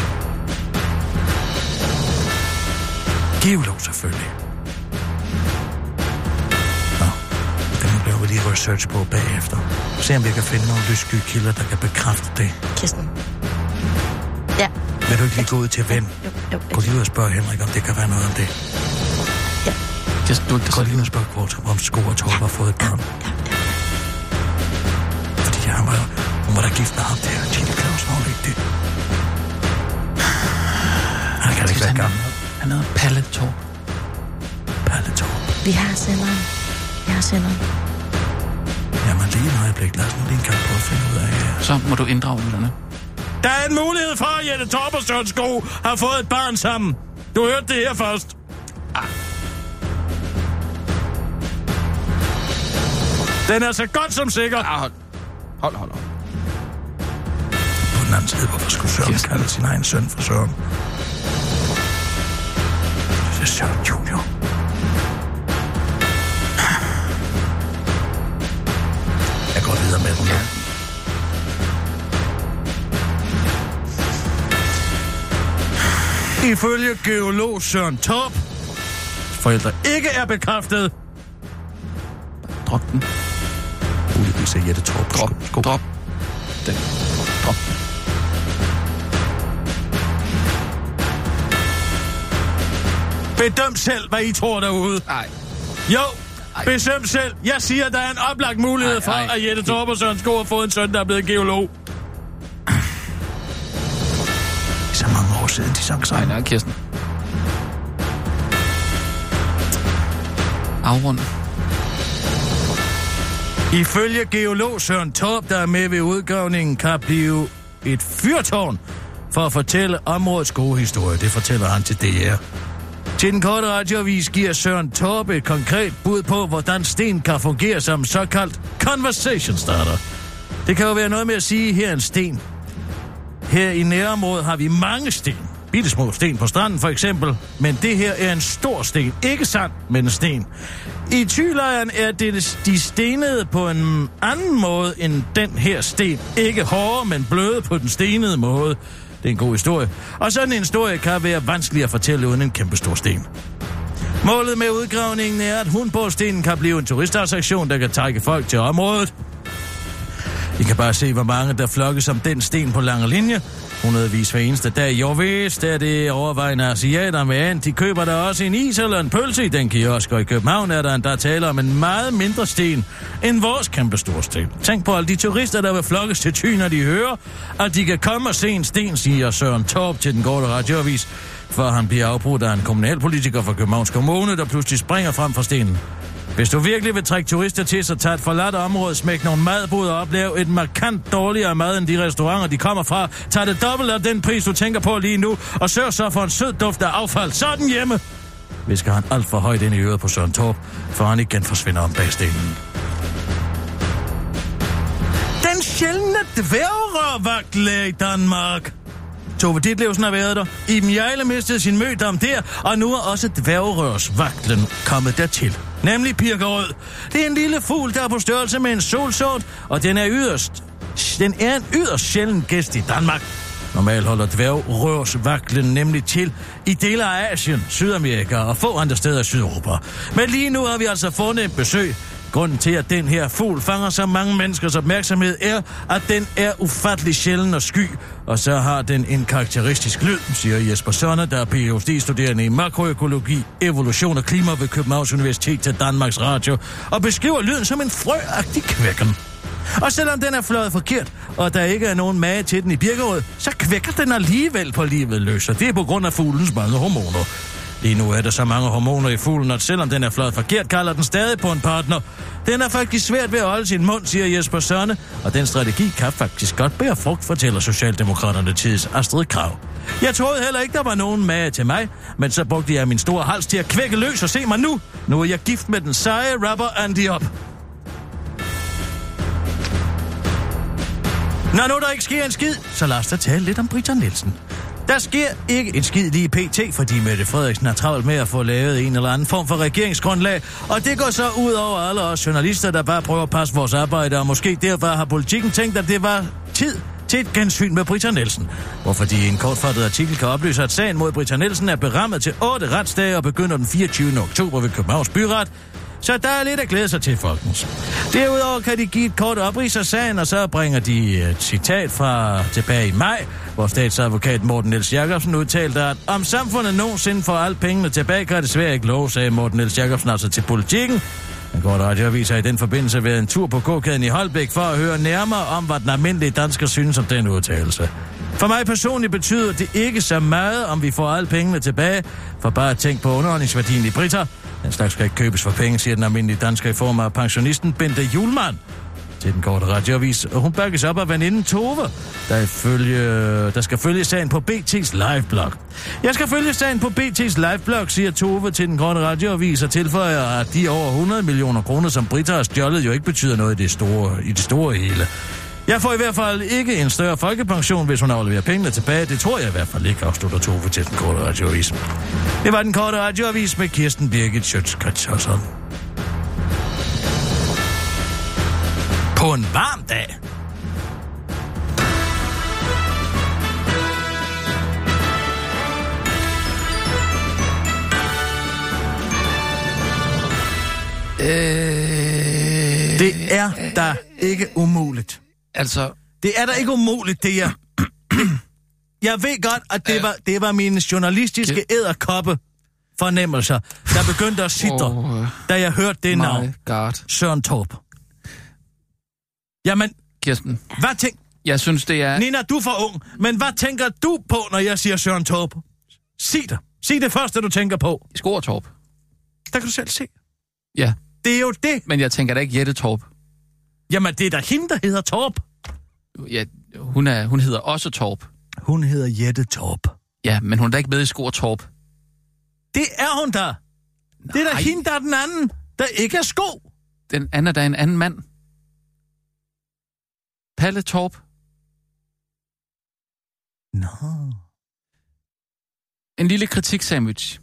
Geolog selvfølgelig. Laver vi lige research på bagefter. Se om vi kan finde nogle lyssky kilder, der kan bekræfte det. Kirsten. Ja. Vil du ikke lige gå ud til ven? Jo, jo, Gå lige ud og spørg Henrik, om det kan være noget om det. Kirsten, du er ikke Gå lige ud og spørg Kvartum, om Sko og Torp har fået et barn. Fordi han var, hun var da gift med ham der, Tine Clausen, var ikke det? Han kan ikke være gammel. Han hedder Palle Torp. Palle Torp. Vi har senderen. Vi har senderen. Jamen lige et øjeblik, lad os nu lige en at finde ud af. Så må du inddrage lytterne. Der er en mulighed for, at Jette Torp og Søren Sko har fået et barn sammen. Du hørte det her først. Den er så godt som sikker. Ah, hold. Hold, hold, hold. På den anden side, hvorfor skulle Søren Kirsten. kalde sin egen søn for Søren? Det er Søren Junior. med dem. Ja. Ifølge geolog Søren Torp, forældre ikke er bekræftet. Drop den. Muligvis er Jette Torp. Drop, Skål. drop. Den. Drop. Bedøm selv, hvad I tror derude. Nej. Jo, besøm selv. Jeg siger, der er en oplagt mulighed Ej, for, ej. at Jette Torp og Søren Skov har fået en søn, der er blevet geolog. Så mange år siden, de sang sammen. nej, Kirsten. Afrund. Ifølge geolog Søren Torp, der er med ved udgravningen, kan blive et fyrtårn for at fortælle områdets gode historie. Det fortæller han til DR. Til den korte radioavis giver Søren Torbe et konkret bud på, hvordan sten kan fungere som såkaldt conversation starter. Det kan jo være noget med at sige, her er en sten. Her i nærområdet har vi mange sten. Bitte små sten på stranden for eksempel. Men det her er en stor sten. Ikke sand, men en sten. I tylejren er det de stenede på en anden måde end den her sten. Ikke hårde, men bløde på den stenede måde. Det er en god historie. Og sådan en historie kan være vanskelig at fortælle uden en kæmpe stor sten. Målet med udgravningen er, at Hundborgstenen kan blive en turistattraktion, der kan trække folk til området. I kan bare se, hvor mange der flokkes om den sten på lange linje. Hundredvis hver eneste dag. Jo vist er det overvejende asiater med and. De køber der også en is eller en pølse i den kiosk, og i København er der en, der taler om en meget mindre sten end vores kæmpe store sten. Tænk på alle de turister, der vil flokkes til Thy, når de hører, at de kan komme og se en sten, siger Søren Torp til den korte radioavis, for han bliver afbrudt af en kommunalpolitiker fra Københavns Kommune, der pludselig springer frem fra stenen. Hvis du virkelig vil trække turister til, så tag et forladt område, smæk nogle madboder op, lav et markant dårligere mad end de restauranter, de kommer fra. Tag det dobbelt af den pris, du tænker på lige nu, og sørg så for en sød duft af affald. Sådan hjemme! Visker han alt for højt ind i øret på Søren Torp, for han igen forsvinder om bag stenen. Den sjældne dværgervagtlæge i Danmark. Tove Ditlevsen har været der. Iben Jejle mistede sin mødom der, og nu er også dværgerørsvagtlen kommet dertil. Nemlig pirkerød. Det er en lille fugl, der er på størrelse med en solsort, og den er yderst. Den er en yderst sjælden gæst i Danmark. Normalt holder dværgrørsvagtlen nemlig til i dele af Asien, Sydamerika og få andre steder i Sydeuropa. Men lige nu har vi altså fundet et besøg, Grunden til, at den her fugl fanger så mange menneskers opmærksomhed, er, at den er ufattelig sjælden og sky, og så har den en karakteristisk lyd, siger Jesper Sønner, der er Ph.D.-studerende i makroøkologi, evolution og klima ved Københavns Universitet til Danmarks Radio, og beskriver lyden som en frøagtig kvækken. Og selvom den er fløjet forkert, og der ikke er nogen mage til den i Birkerød, så kvækker den alligevel på livet løs, og det er på grund af fuglens mange hormoner. Lige nu er der så mange hormoner i fuglen, at selvom den er fløjet forkert, kalder den stadig på en partner. Den er faktisk svært ved at holde sin mund, siger Jesper Sørne, og den strategi kan faktisk godt bære frugt, fortæller Socialdemokraterne tids Astrid Krav. Jeg troede heller ikke, der var nogen mage til mig, men så brugte jeg min store hals til at kvække løs og se mig nu. Nu er jeg gift med den seje rapper Andy Op. Når nu der ikke sker en skid, så lad os da tale lidt om Britta Nielsen. Der sker ikke et skid lige pt, fordi Mette Frederiksen har travlt med at få lavet en eller anden form for regeringsgrundlag, og det går så ud over alle os journalister, der bare prøver at passe vores arbejde, og måske derfor har politikken tænkt, at det var tid til et gensyn med Britta Nielsen. Hvorfor de i en kortfattet artikel kan oplyse, at sagen mod Britta Nielsen er berammet til 8 retsdage og begynder den 24. oktober ved Københavns Byret, så der er lidt at glæde sig til, folkens. Derudover kan de give et kort oprids af sagen, og så bringer de øh, et citat fra tilbage i maj, hvor statsadvokat Morten Niels Jacobsen udtalte, at om samfundet nogensinde får alle pengene tilbage, kan det desværre ikke lov, sagde Morten Niels Jacobsen altså til politikken. Den korte radioavis har i den forbindelse været en tur på gågaden i Holbæk for at høre nærmere om, hvad den almindelige dansker synes om den udtalelse. For mig personligt betyder det ikke så meget, om vi får alle pengene tilbage, for bare at tænke på underholdningsværdien i Britter. Den slags skal ikke købes for penge, siger den almindelige dansker i form af pensionisten Bente Julemand til den korte radioavis, og hun bakkes op af veninden Tove, der, følge, der skal følge sagen på BT's liveblog. Jeg skal følge sagen på BT's liveblog, siger Tove til den korte radioavis, og tilføjer, at de over 100 millioner kroner, som Britta har stjålet, jo ikke betyder noget i det store, i det store hele. Jeg får i hvert fald ikke en større folkepension, hvis hun afleverer pengene tilbage. Det tror jeg i hvert fald ikke, afslutter Tove til den korte radioavis. Det var den korte radioavis med Kirsten Birgit Schøtzgrads På en varm dag. Øh, Det er da ikke umuligt. Altså, Det er da ikke umuligt, det er. Jeg ved godt, at det var, det var mine journalistiske æderkoppe, fornemmelser, der begyndte at sidde, oh, Oh, da jeg hørte det navn. god. Søren Torp. Jamen, Kirsten, hvad tænk... jeg synes, det er... Nina, du er for ung, men hvad tænker du på, når jeg siger Søren Torp? Sig det. Sig det første, du tænker på. Skortorp. Der kan du selv se. Ja, Det er jo det. men jeg tænker da ikke Jette Torp. Jamen, det er da hende, der hedder Torp. Ja, hun, er, hun hedder også Torp. Hun hedder Jette Torp. Ja, men hun er da ikke med i Skortorp. Det er hun da. Det er da hende, der er den anden, der ikke er sko. Den anden er da en anden mand. Palle Torp. Nå. En lille kritik-sandwich.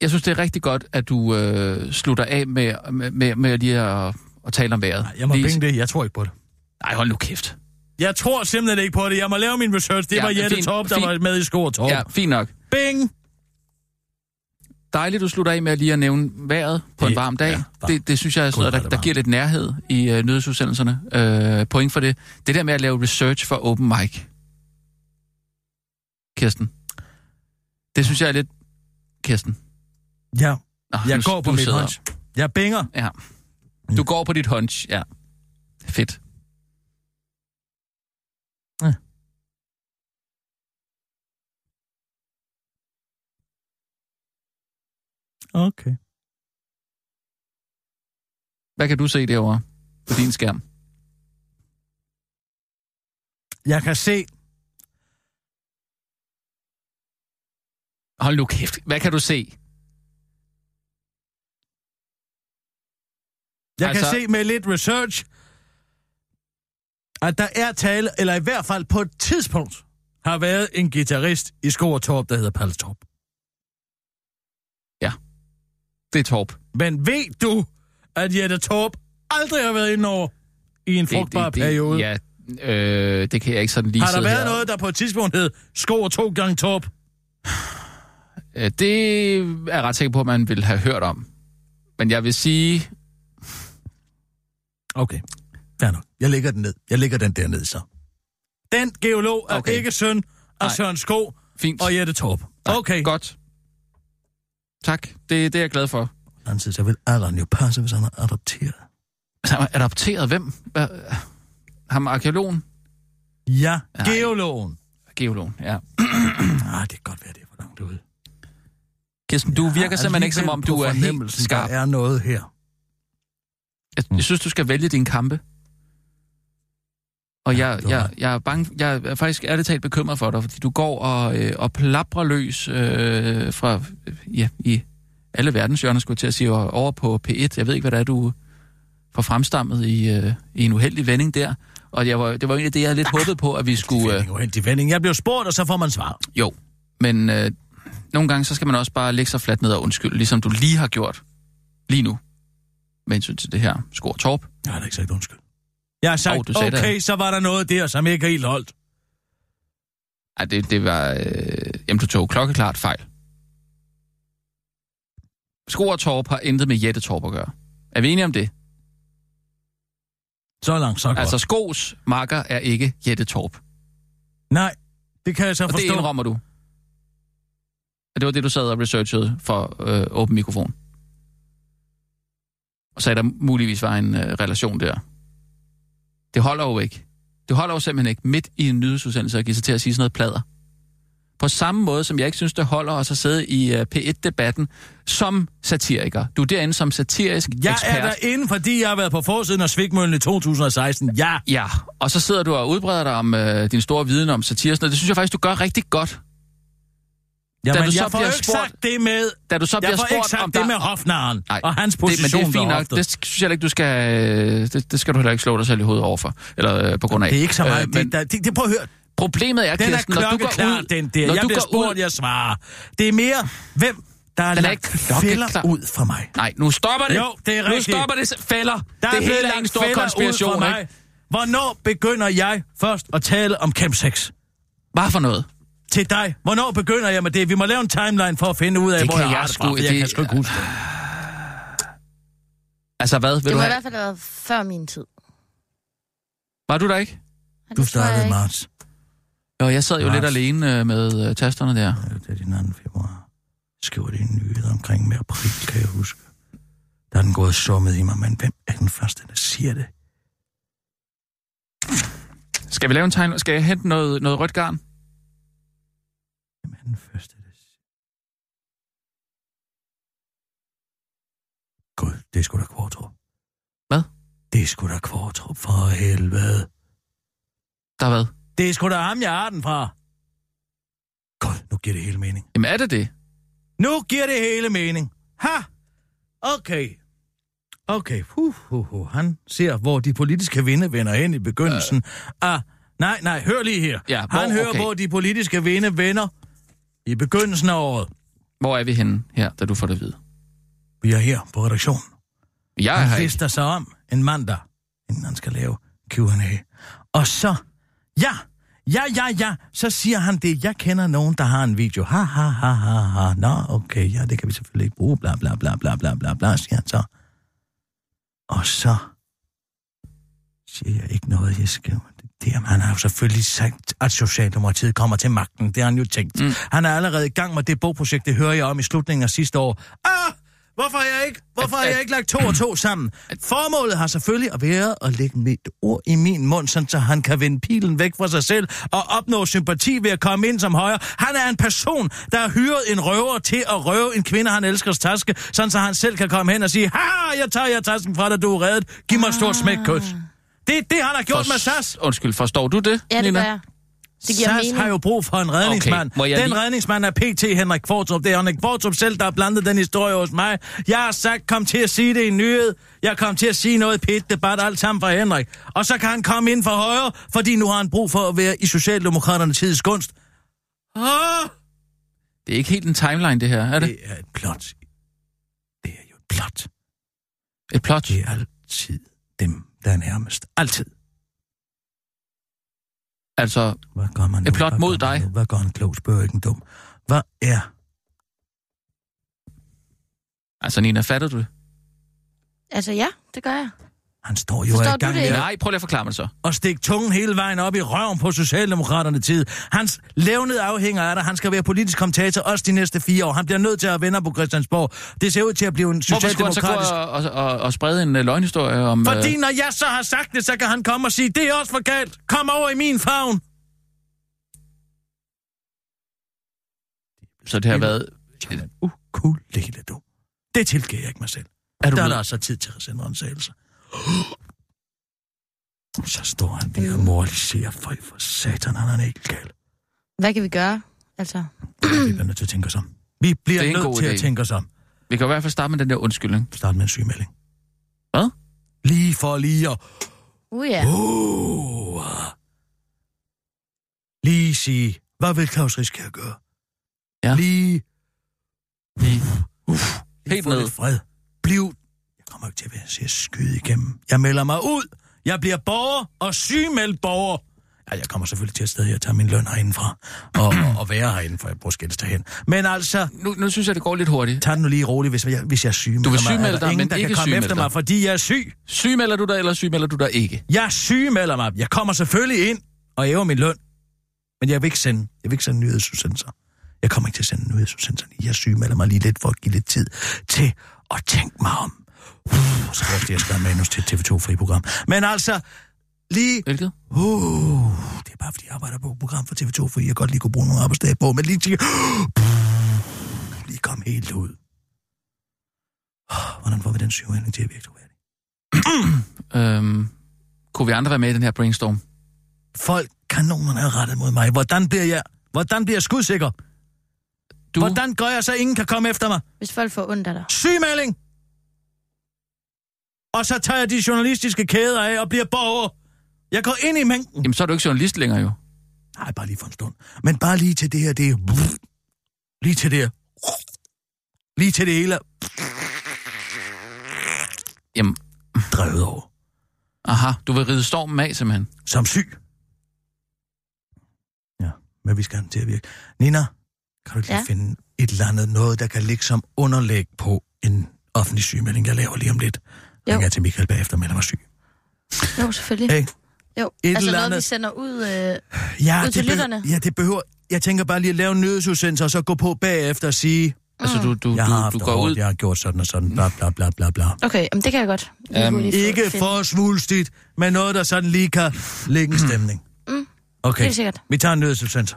Jeg synes, det er rigtig godt, at du øh, slutter af med, med, med, med lige at, at tale om vejret. Nej, jeg må Lige- penge det. Jeg tror ikke på det. Nej, hold nu kæft. Jeg tror simpelthen ikke på det. Jeg må lave min research. Det Ja, var Jette fint, Torp, der fint. var med i sko og Torp. Ja, fint nok. Bing! Dejligt, du slutter af med lige at nævne vejret på en Det varm dag. er varmt. det, det synes jeg er sådan noget, er der, der varmt. giver lidt nærhed i øh, nyhedsudsendelserne. Øh, point for det. Det der med at lave research for open mic. Kirsten. Det synes jeg er lidt... Kirsten. Ja, Nå, jeg nu- går på mit hunch. Jeg binger. Ja. Du går på dit hunch, ja. Fedt. Okay. Hvad kan du se derovre på din skærm? Jeg kan se... Hold nu kæft. Hvad kan du se? Jeg Altså- kan se med lidt research, at der er tale, eller i hvert fald på et tidspunkt, har været en guitarist i Sko og Torp, der hedder Palle Torp. Det er Torp. Men ved du, at Jette Torp aldrig har været inde over i en frugtbar periode? Ja, øh, det kan jeg ikke sådan lige Har der været her. noget, der på et tidspunkt hed Sko og to gange Torp? Øh, Det er jeg ret sikker på, at man vil have hørt om. Men jeg vil sige... Okay, fair nok. Jeg lægger den ned. Jeg lægger den derned så. Den geolog er Okay. ikke søn af Nej. Søren Sko Fint. og Jette Torp. Okay. Godt. Tak. Det, det er jeg glad for. Samtidig så vil Allan jo passe, hvis han er adopteret. Så har man adopteret hvem? Ham arkeologen? Ja, Nej. geologen. Geologen, ja. Ah, det kan godt være, det er for langt ude. Kirsten, du virker Jeg simpelthen ikke som om, du er helt skarp. Der er noget her. Jeg, jeg synes, du skal vælge dine kampe. Og jeg, jeg, jeg er bange, jeg er faktisk ærligt talt bekymret for dig, fordi du går og, øh, og plaprer løs øh, fra, ja, i alle verdenshjørner, skulle jeg til at sige, over på P1. Jeg ved ikke, hvad det er, du får fremstammet i, øh, i en uheldig vending der. Og jeg var, det var egentlig det, jeg lidt håbede på, at vi skulle... Øh, Vending, uheldig vending. Jeg bliver spurgt, og så får man svar. jo, men øh, nogle gange, så skal man også bare lægge sig fladt ned og undskylde, ligesom du lige har gjort lige nu, med hensyn til det her skor torp. Jeg har da ikke sagt undskyld. Jeg har sagt, du sagde okay, det. så var der noget der, som ikke helt holdt. Ej, det, det var... Øh, jamen, du tog klokkeklart fejl. Sko og Torp har intet med Jette Torp at gøre. Er vi enige om det? Så langt, så godt. Altså, Skos makker er ikke Jette Torp. Nej, det kan jeg så Og det forstå. indrømmer du. Og det var det, du sad og researchede for øh, åben mikrofon. Og sagde, der muligvis var en øh, relation der. Det holder jo ikke. Det holder jo simpelthen ikke midt i en nyhedsudsendelse at give sig til at sige sådan noget plader. På samme måde, som jeg ikke synes, det holder os at sidde i uh, P1-debatten som satiriker. Du er derinde som satirisk Jeg ekspert. er derinde, fordi jeg har været på forsiden af Svigmøllen i 2016. Ja, Ja, og så sidder du og udbreder dig om øh, din store viden om satire. Det synes jeg faktisk, du gør rigtig godt. Jamen, du så jeg får ikke spurgt- sagt det med... Da du så Jeg får ikke spurgt, sagt om det der... med Hofnaren Nej, og hans det, men position det er fint nok. Det synes jeg ikke, du skal... øh, Det, det skal du heller ikke slå dig selv i hovedet overfor. Eller øh, på grund af. Det er ikke så meget. Øh, Øh, men det, det, det, prøv at høre. problemet er, Den er Kirsten, når du går klokkeklar, ud... den der. når Jeg du bliver spurgt, ud, jeg svarer. Det er mere, hvem der er Den er ikke fælder ud fra mig. Nej, nu stopper det. Jo, det er Nu rigtigt. stopper det. Fælder. Der det er hele en stor konspiration, ikke? Hvornår begynder jeg først at tale om Camp 6? Hvad for noget? Til dig. Hvornår begynder jeg med det? Vi må lave en timeline for at finde ud af, Det hvor kan jeg, jeg har det fra, for jeg det- kan sgu ikke huske det. Altså hvad? Vil Det du må i have? hvert fald have været før min tid. Var du der ikke? Du startede i marts. Og jeg sad jo Lars. lidt alene øh, med øh, tasterne der. Ja, det er den 2. februar. Skriver det en nyhed omkring med april, kan jeg huske. Der er den gået summet i mig, men hvem er den første, der siger det? Skal vi lave en tegn? Skal jeg hente noget, noget rødt garn? Hvem er den første, der siger Gud, det er sgu da Kvartrup. Hvad? Det er sgu da Kvartrup, for helvede. Der er hvad? Det er sgu da ham, jeg har den fra. Gud, nu giver det hele mening. Jamen er det det? Nu giver det hele mening. Ha! Okay. Okay. Huh, huh, huh. Han ser, hvor de politiske vinde vender hen i begyndelsen øh. af... Nej, nej, hør lige her. Ja, hvor- Han hører, okay. hvor de politiske vinde vender i begyndelsen af året. Hvor er vi henne her, da du får det at vide? Vi er her på redaktionen. Jeg er Han lister sig om en mandag, inden han skal lave Q&A. Og så, ja, ja, ja, ja, så siger han det. Jeg kender nogen, der har en video. Ha, ha, ha, ha, ha. Nå, okay, ja, det kan vi selvfølgelig ikke bruge. Bla, bla, bla, bla, bla, bla, bla, siger han så. Og så siger jeg ikke noget, jeg skriver. Det, jamen, han har jo selvfølgelig sagt, at Socialdemokratiet kommer til magten. Det har han jo tænkt. Mm. Han er allerede i gang med det bogprojekt, det hører jeg om i slutningen af sidste år. Ah! Hvorfor har jeg ikke, hvorfor har jeg ikke lagt to og to sammen? Formålet har selvfølgelig at være at lægge mit ord i min mund, sådan så han kan vende pilen væk fra sig selv og opnå sympati ved at komme ind som højre. Han er en person, der har hyret en røver til at røve en kvinde, han elskers taske, sådan så han selv kan komme hen og sige, ha, jeg tager jer tasken fra dig, du er reddet. Giv mig et stort smækkys. Det er det, han har gjort med SAS. Undskyld, forstår du det, Ja, det Nina? gør jeg. Det giver SAS mening. har jo brug for en redningsmand. Okay, den lige- redningsmand er PT Henrik Kvartrup. Det er Henrik Kvartrup selv, der har blandet den historie hos mig. Jeg har sagt, kom til at sige det i nyhed. Jeg kom til at sige noget i pit debat alt sammen fra Henrik. Og så kan han komme ind for højre, fordi nu har han brug for at være i Socialdemokraterne tids gunst. Ah, Det er ikke helt en timeline, det her, er det? det er et plot. Det er jo et plot. Et plot? Det er altid dem, der er nærmest. Altid. Altså, Hvad gør man nu? Et plot Hvad mod gør man dig. nu? Hvad gør en klog spørger ikke en dum? Hvad er altså Nina, fatter du det? Altså ja, det gør jeg. Han står jo Forstår i gang med Nej, prøv lige at forklare mig det så. og stikke tungen hele vejen op i røven på Socialdemokraterne tid. Hans levnede afhænger af det. Han skal være politisk kommentator også de næste fire år. Han bliver nødt til at vende på Christiansborg. Det ser ud til at blive en Hvorfor skulle han så gå socialdemokratisk... og, og, og, og sprede en uh, løgnhistorie om... Fordi øh, når jeg så har sagt det, så kan han komme og sige, det er også for galt. Kom over i min favn. så det har været... Ukulele, du. Det tilgiver jeg ikke mig selv. Er du der er blevet- der altså tid til at sende rensagelse. Så står han der og moraliserer. Føj for satan, han er ikke gal. Hvad kan vi gøre? Altså, Vi bliver nødt til at tænke os om. Vi bliver Det er nødt til at idé. tænke os om. Vi kan i hvert fald starte med den der undskyldning. Start med en sygemelding. Hvad? Lige for lige at... uh ja. Uh, lige sige, hvad vil Claus Riskær gøre? Ja. Lige... Lige. Lige Helt ned. fred. Bliv... Kommer ikke til at være at skyde igennem. Jeg melder mig ud. Jeg bliver borger og sygemeldt borger. Ja, jeg kommer selvfølgelig til at stadig at tage min løn herindefra. Og, og, og være herinde, for jeg bruger skældes derhen. Men altså, Nu, nu synes jeg, det går lidt hurtigt. tag den nu lige roligt, hvis jeg, hvis jeg er syg. Du vil sygemelde dig, ingen, men der ikke kan komme efter mig, fordi jeg er syg. Sygemelder du dig, eller sygemelder du dig ikke? Jeg sygemelder mig. Jeg kommer selvfølgelig ind og hæver min løn. Men jeg vil ikke sende, jeg vil ikke sende nyhedsudsendelser. Jeg kommer ikke til at sende nyhedsudsendelser. Jeg sygemelder mig lige lidt for at give lidt tid til at tænke mig om. Uh, så kan jeg også skrive manus til et TV2-fri-program. Men altså, lige... Hvilket? Uh, det er bare, fordi jeg arbejder på et program for TV2, fordi jeg godt lige kunne bruge nogle arbejdsdage på. Men lige tænke... Uh, lige kom helt ud. Uh, hvordan får vi den sygemelding til at virke troværdig? Øhm, kunne vi andre være med i den her brainstorm? Folk, kanonerne er rettet mod mig. Hvordan bliver jeg, hvordan bliver jeg skudsikker? Du, Hvordan gør jeg så, ingen kan komme efter mig? Hvis folk får ondt af dig. Sygemelding! Og så tager jeg de journalistiske kæder af og bliver borger. Jeg går ind i mængden. jamen, så er du ikke journalist længere jo. Nej, bare lige for en stund. Men bare lige til det her, det er... Lige til det her. Lige til det hele Jamen, drevet over. aha, du vil ride stormen af, simpelthen. Som syg. Ja, men vi skal have den til at virke. Nina, kan du ikke lige Ja? finde et eller andet noget, der kan ligge som underlæg på en offentlig sygemelding, jeg laver lige om lidt? Jo. Jeg ringer til Michael bagefter, og melder mig syg. Jo, selvfølgelig. Hey, Jo, Et altså eller noget, andet- vi sender ud... Øh, Ja, Ud til det lytterne. ja, det behøver... Jeg tænker bare lige at lave en nyhedsudsendelse, og så gå på bagefter og sige, Altså, du, du, jeg har du, du det går hårdt, ud... jeg har gjort sådan og sådan, bla bla bla bla bla. okay, jamen, det kan jeg godt. Få- Ikke finde- for svulstigt, men noget, der sådan lige kan lægge en stemning. Okay, Helt sikkert. vi tager en nyhedsudsendelse.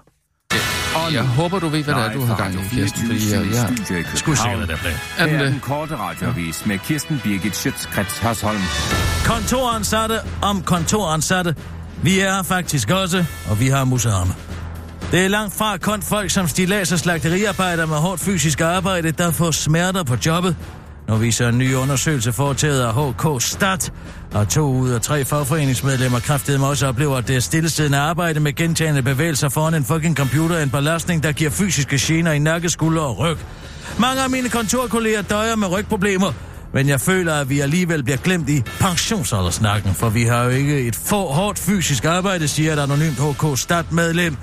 Jeg håber, du ved, hvad det er, du har gang i, Kirsten, fordi jeg, jeg, Skulle sikkert det plan. er den Her er det? den korte radiovis med Kirsten Birgit Schøtzgrads Hasholm. Kontoransatte om kontoransatte. Vi er faktisk også, og vi har musearme. Det er langt fra kun folk som stilas og slagteriarbejdere med hårdt fysisk arbejde, der får smerter på jobbet. Nu viser en ny undersøgelse foretaget af HK Stat, og to ud af tre fagforeningsmedlemmer kraftedeme også oplever, at det er stillesiddende arbejde med gentagende bevægelser foran en fucking computer en belastning, der giver fysiske gener i nakke, skulder og ryg. Mange af mine kontorkolleger døjer med rygproblemer, men jeg føler, at vi alligevel bliver glemt i pensionsaldersnakken, for vi har jo ikke et for hårdt fysisk arbejde, siger et anonymt HK Stat-medlem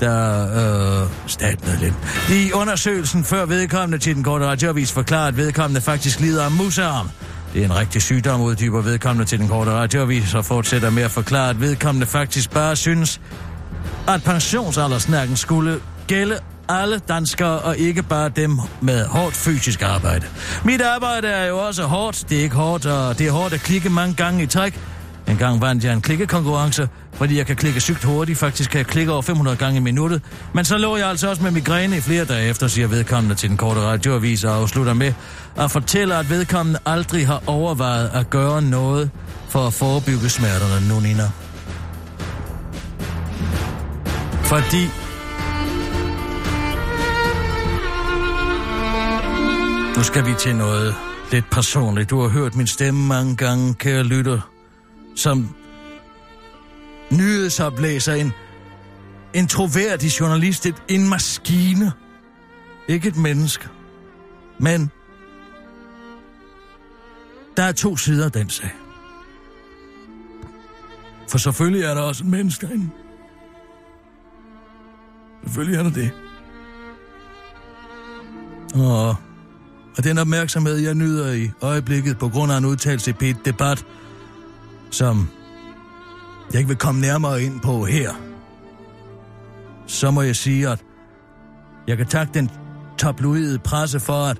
der øh, statmedlem. I undersøgelsen før vedkommende til den korte radioavis forklarer, at vedkommende faktisk lider af musearm. Det er en rigtig sygdom, uddyber vedkommende til den korte radioavis, og fortsætter med at forklare, at vedkommende faktisk bare synes, at pensionsaldersnakken skulle gælde alle danskere, og ikke bare dem med hårdt fysisk arbejde. Mit arbejde er jo også hårdt. Det er ikke hårdt, og det er hårdt at klikke mange gange i træk. En gang vandt jeg en klikkekonkurrence, fordi jeg kan klikke sygt hurtigt. Faktisk kan jeg klikke over 500 gange i minuttet. Men så lå jeg altså også med migræne i flere dage efter, siger vedkommende til den korte radioavis og afslutter med at fortælle, at vedkommende aldrig har overvejet at gøre noget for at forebygge smerterne nu, Nina. Fordi Nu skal vi til noget lidt personligt. Du har hørt min stemme mange gange, kære lytter, som nyhedsoplæser, en, en troværdig journalist, et, en maskine. Ikke et menneske. Men der er to sider af den sag. For selvfølgelig er der også en menneske herinde. Selvfølgelig er der det. Og, og den opmærksomhed, jeg nyder i øjeblikket på grund af en udtalelse i et debat, som jeg ikke vil komme nærmere ind på her, så må jeg sige, at jeg kan takke den tabloide presse for, at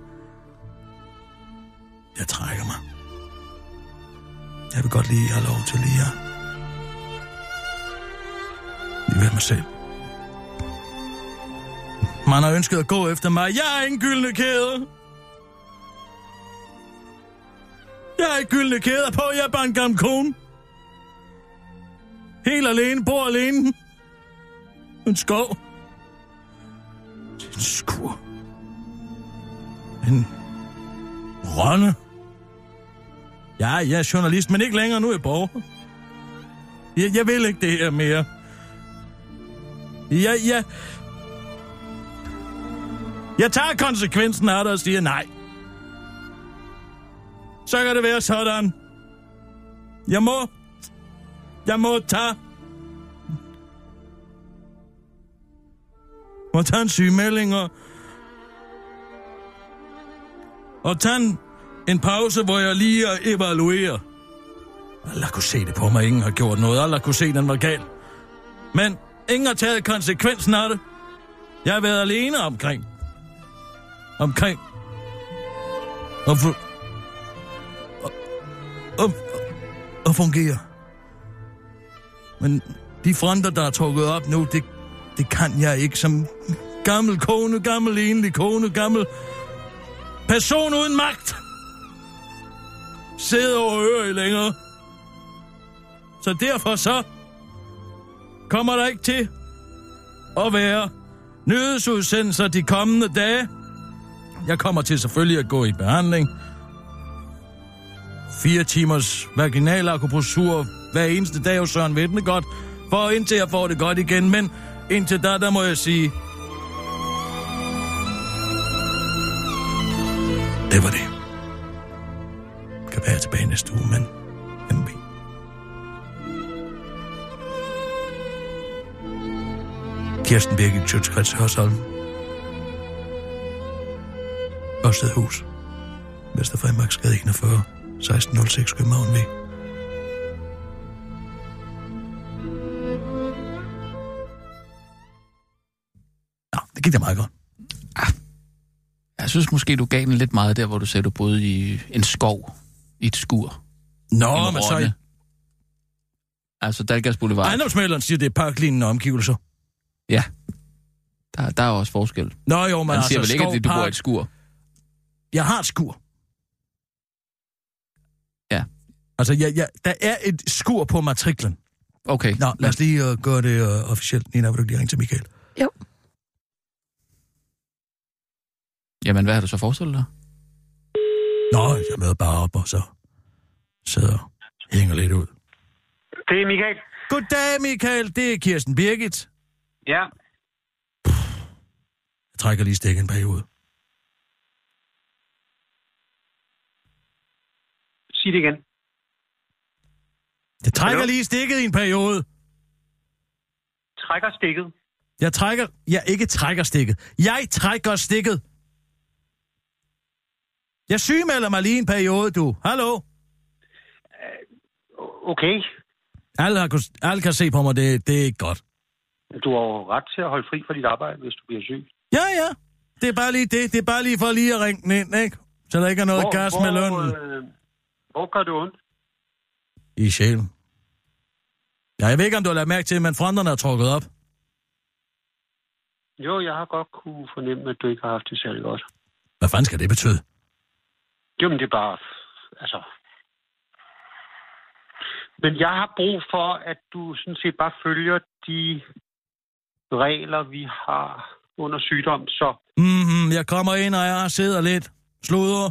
jeg trækker mig. Jeg vil godt lige have lov til lige at lige være mig selv. Man har ønsket at gå efter mig. Jeg er ingen gyldne kæde. Jeg er ikke gyldne kæder på. Jeg er bare en gammel kone. Helt alene. Bor alene. En skov. En skur. En rønne. Ja, jeg er journalist, men ikke længere. Nu er jeg borger. Jeg, jeg vil ikke det her mere. Jeg, jeg, jeg tager konsekvensen af det og siger nej. Så kan det være sådan. Jeg må. Jeg må tage. Må tage en sygemelding og... Og tage en, en pause, hvor jeg lige evaluerer. Alle kunne se det på mig. Ingen har gjort noget. Alle kunne se, den var gal. Men ingen har taget konsekvensen af det. Jeg har været alene omkring omkring og, fu- og, og, og fungere. Men de fronter, der er trukket op nu, det, det kan jeg ikke som gammel kone, gammel enlig kone, gammel person uden magt. Sidde og høre i længere. Så derfor så kommer der ikke til at være nyhedsudsendelser de kommende dage. Jeg kommer til selvfølgelig at gå i behandling. Fire timers vaginal akupressur hver eneste dag hos Søren Vittne godt, for indtil jeg får det godt igen. Men indtil da, der må jeg sige... Det var det. Kan være tilbage næste uge, men... MB. Kirsten Birgit Sjøtskrets Hørsholm. Ørstedhus. Vesterfremarksgade 41, 1606 København V. gik da meget godt. Jeg synes måske, du gav den lidt meget der, hvor du sagde, du boede i en skov, i et skur. Nå, en men så... Altså, Dalgas Boulevard. Ejendomsmælderen siger, det er parklignende omgivelser. Ja. Der, der er også forskel. Nå jo, men altså, siger vel ikke, at du bor i et skur. Jeg har et skur. Ja. Altså, jeg, jeg, der er et skur på matriklen. Okay. Nå, lad os lige uh, gøre det uh, officielt. Nina, vil du lige ringe til Michael? Jo. Jamen, hvad har du så forestillet dig? Nå, jeg møder bare op, og så sidder og hænger lidt ud. Det er Michael. Goddag, Michael. Det er Kirsten Birgit. Ja. Jeg trækker lige stik en periode. Sig det igen. Jeg trækker Hallo? lige stikket i en periode. Trækker stikket. Jeg trækker... Jeg ikke trækker stikket. Jeg trækker stikket. Jeg sygemelder mig lige en periode, du. Hallo? O- Okay. Alle, har, alle kan se på mig, det, det er ikke godt. Du har jo ret til at holde fri fra dit arbejde, hvis du bliver syg. Ja, ja. Det er bare lige det. Det er bare lige for lige at ringe den ind, ikke? Så der ikke er noget hvor, gas med lønnen. Øh, hvor gør det ondt? I sjælen. Ja, jeg ved ikke, om du har lagt mærke til, men fronterne er trukket op. Jo, jeg har godt kunne fornemme, at du ikke har haft det særlig godt. Hvad fanden skal det betyde? Jo, men det er bare... Altså... Men jeg har brug for, at du sådan set bare følger de regler, vi har under sygdom. Så Mhm, jeg kommer ind, og jeg sidder lidt. Sluder.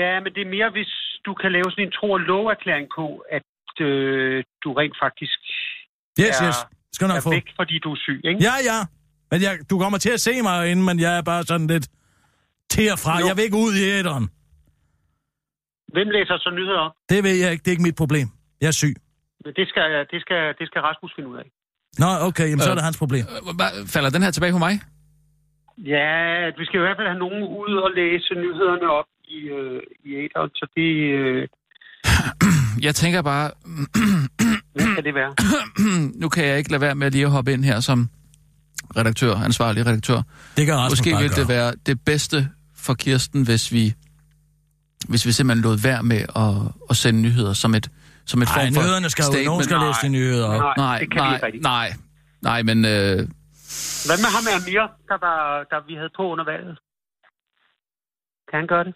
ja, men det er mere, hvis du kan lave sådan en tro- og loverklæring på, at øh, du rent faktisk Yes, er, yes. Skal nok er få. væk, fordi du er syg, ikke? Ja, ja. Men jeg, du kommer til at se mig inden, men jeg er bare sådan lidt til og fra. Jo. Jeg vil ikke ud i æderen. Hvem læser så nyheder op? Det ved jeg ikke. Det er ikke mit problem. Jeg er syg. Men Det skal, det skal, det skal Rasmus finde ud af. Nå, okay. Jamen, så er Øh. det hans problem. Øh, Falder den her tilbage på mig? Ja, vi skal i hvert fald have nogen ud og læse nyhederne op i, øh, i æderen, så det... Øh, Jeg tænker bare, hvad kan det være? nu kan jeg ikke lade være med lige at hoppe ind her som redaktør, ansvarlig redaktør. Det kan Rasmus Måske vil det være det bedste for Kirsten, hvis vi, hvis vi simpelthen lod være med at, at sende nyheder som et, som et Ej, form for nyhederne skal jo... Nogen skal Nej. læse de nyheder op. Nej, Nej, det kan nej, ikke rigtigt. nej, nej, men øh, Hvad med ham Amir, der, var, der vi havde på under valget? Kan han gøre det?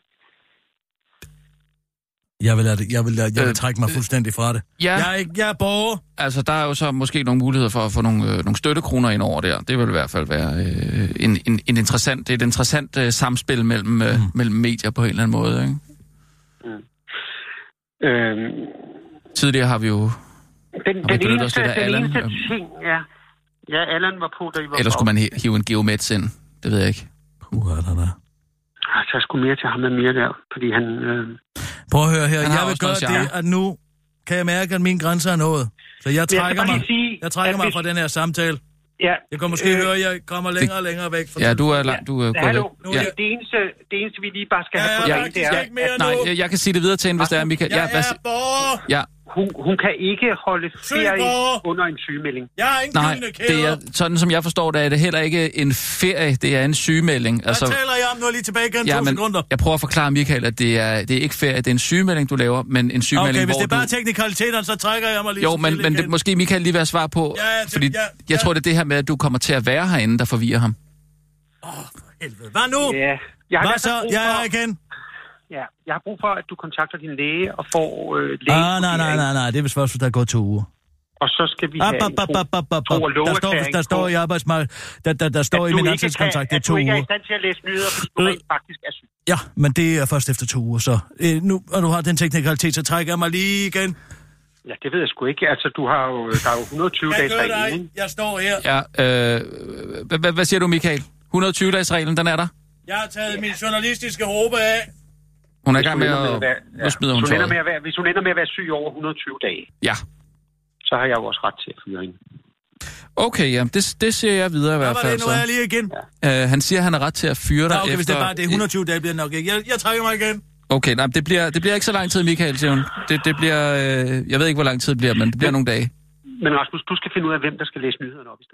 Jeg vil, lade jeg vil, lade- jeg vil Øh, trække mig fuldstændig fra det. ja, Jeg er, ikke, jeg er borger. altså der er jo så måske nogle muligheder for at få nogle, øh, nogle støttekroner ind over der. Det vil i hvert fald være øh, en, en, en interessant, det er et interessant øh, samspil mellem, øh, Mm. mellem medier på en eller anden måde. Ikke? Øhm, Tidligere har vi jo, den, vi den, os eneste, lidt af den Allan? eneste ting, ja. Ja, Allan var på, da I var eller på. skulle man hi- hive en geomets ind? Det ved jeg ikke. Puh, er der der. Ah, Så jeg skulle mere til ham Amir der, fordi han... Øh, Prøv at høre her. Han har Jeg vil gøre det, at nu kan jeg mærke, at mine grænser er nået. Så jeg jeg trækker bare mig, sige, jeg trækker mig hvis- fra den her samtale. Ja, Jeg kan måske Øh, høre, at jeg kommer længere og længere væk fra Ja, du er langt, du er gået Hallo, nu, Ja. det, eneste, det eneste, vi lige bare skal Ja, have på jeg rent, det er, ikke mere Nej, nu. jeg, jeg kan sige det videre til hende, hvis det er, Michael. Ja, Jeg hvad, er borger. ja, hun, hun kan ikke holde ferie under en sygemelding. Jeg har ingen nej, det er, sådan som jeg forstår det, er det heller ikke en ferie, det er en sygemelding. Hvad Altså, taler jeg om? Nu er jeg lige tilbage igen. ja, to men sekunder. jeg prøver at forklare Michael, at det er, det er ikke ferie, det er en sygemelding, du laver, men en sygemelding, Okay, hvis hvor det er bare du... teknikaliteterne, så trækker jeg mig lige Jo, men, men det, måske Michael lige have svar på, Ja, det- fordi ja, jeg ja. tror, det er det her med, at du kommer til at være herinde, der forvirrer ham. Helvede. Hvad nu? Ja, jeg Hvad så? Jeg er for, her igen. Ja, jeg har brug for, at du kontakter din læge og får øh, læge. Ah, nej, nej, nej, nej. Det er vist først, der er gået to uger. Og så skal vi Op, have op, op, op, op, op, op. Der står, der står i arbejdsmarkedet, der, der, der står i min ikke ansættelseskontrakt, det er to At du ikke er i uger. stand til at læse nyheder, fordi du Øh. rent faktisk er syg. Ja, men det er først efter to uger, så øh, nu, og du har den teknikalitet, så trækker jeg mig lige igen. Ja, det ved jeg sgu ikke. Altså, du har jo, der er jo 120 Jeg dages reglen? Jeg står her. Ja, øh, hvad, siger du, Michael? 120-dages-reglen, den er der? Jeg har taget min journalistiske håbe af. Hun er i Hvis gang hun med ender at... være- Nu smider hun hvis hun ender tøjet. med at være, Hvis hun ender med at være syg over 120 dage, Ja. så har jeg jo også ret til at fyre hende. Okay, ja, det, det siger jeg videre i Hvad hvert var fald. det? Nu er jeg lige igen. Uh, han siger, at han har ret til at fyre dig Nå, okay, hvis efter... det er bare det er 120 dage, bliver det nok ikke. Jeg, jeg trækker mig igen. Okay, nej, det bliver, det bliver ikke så lang tid, Michael, siger hun. Det, det bliver... Øh, jeg ved ikke, hvor lang tid det bliver, men det bliver nogle dage. Men Rasmus, du skal finde ud af, hvem der skal læse nyhederne op i stedet.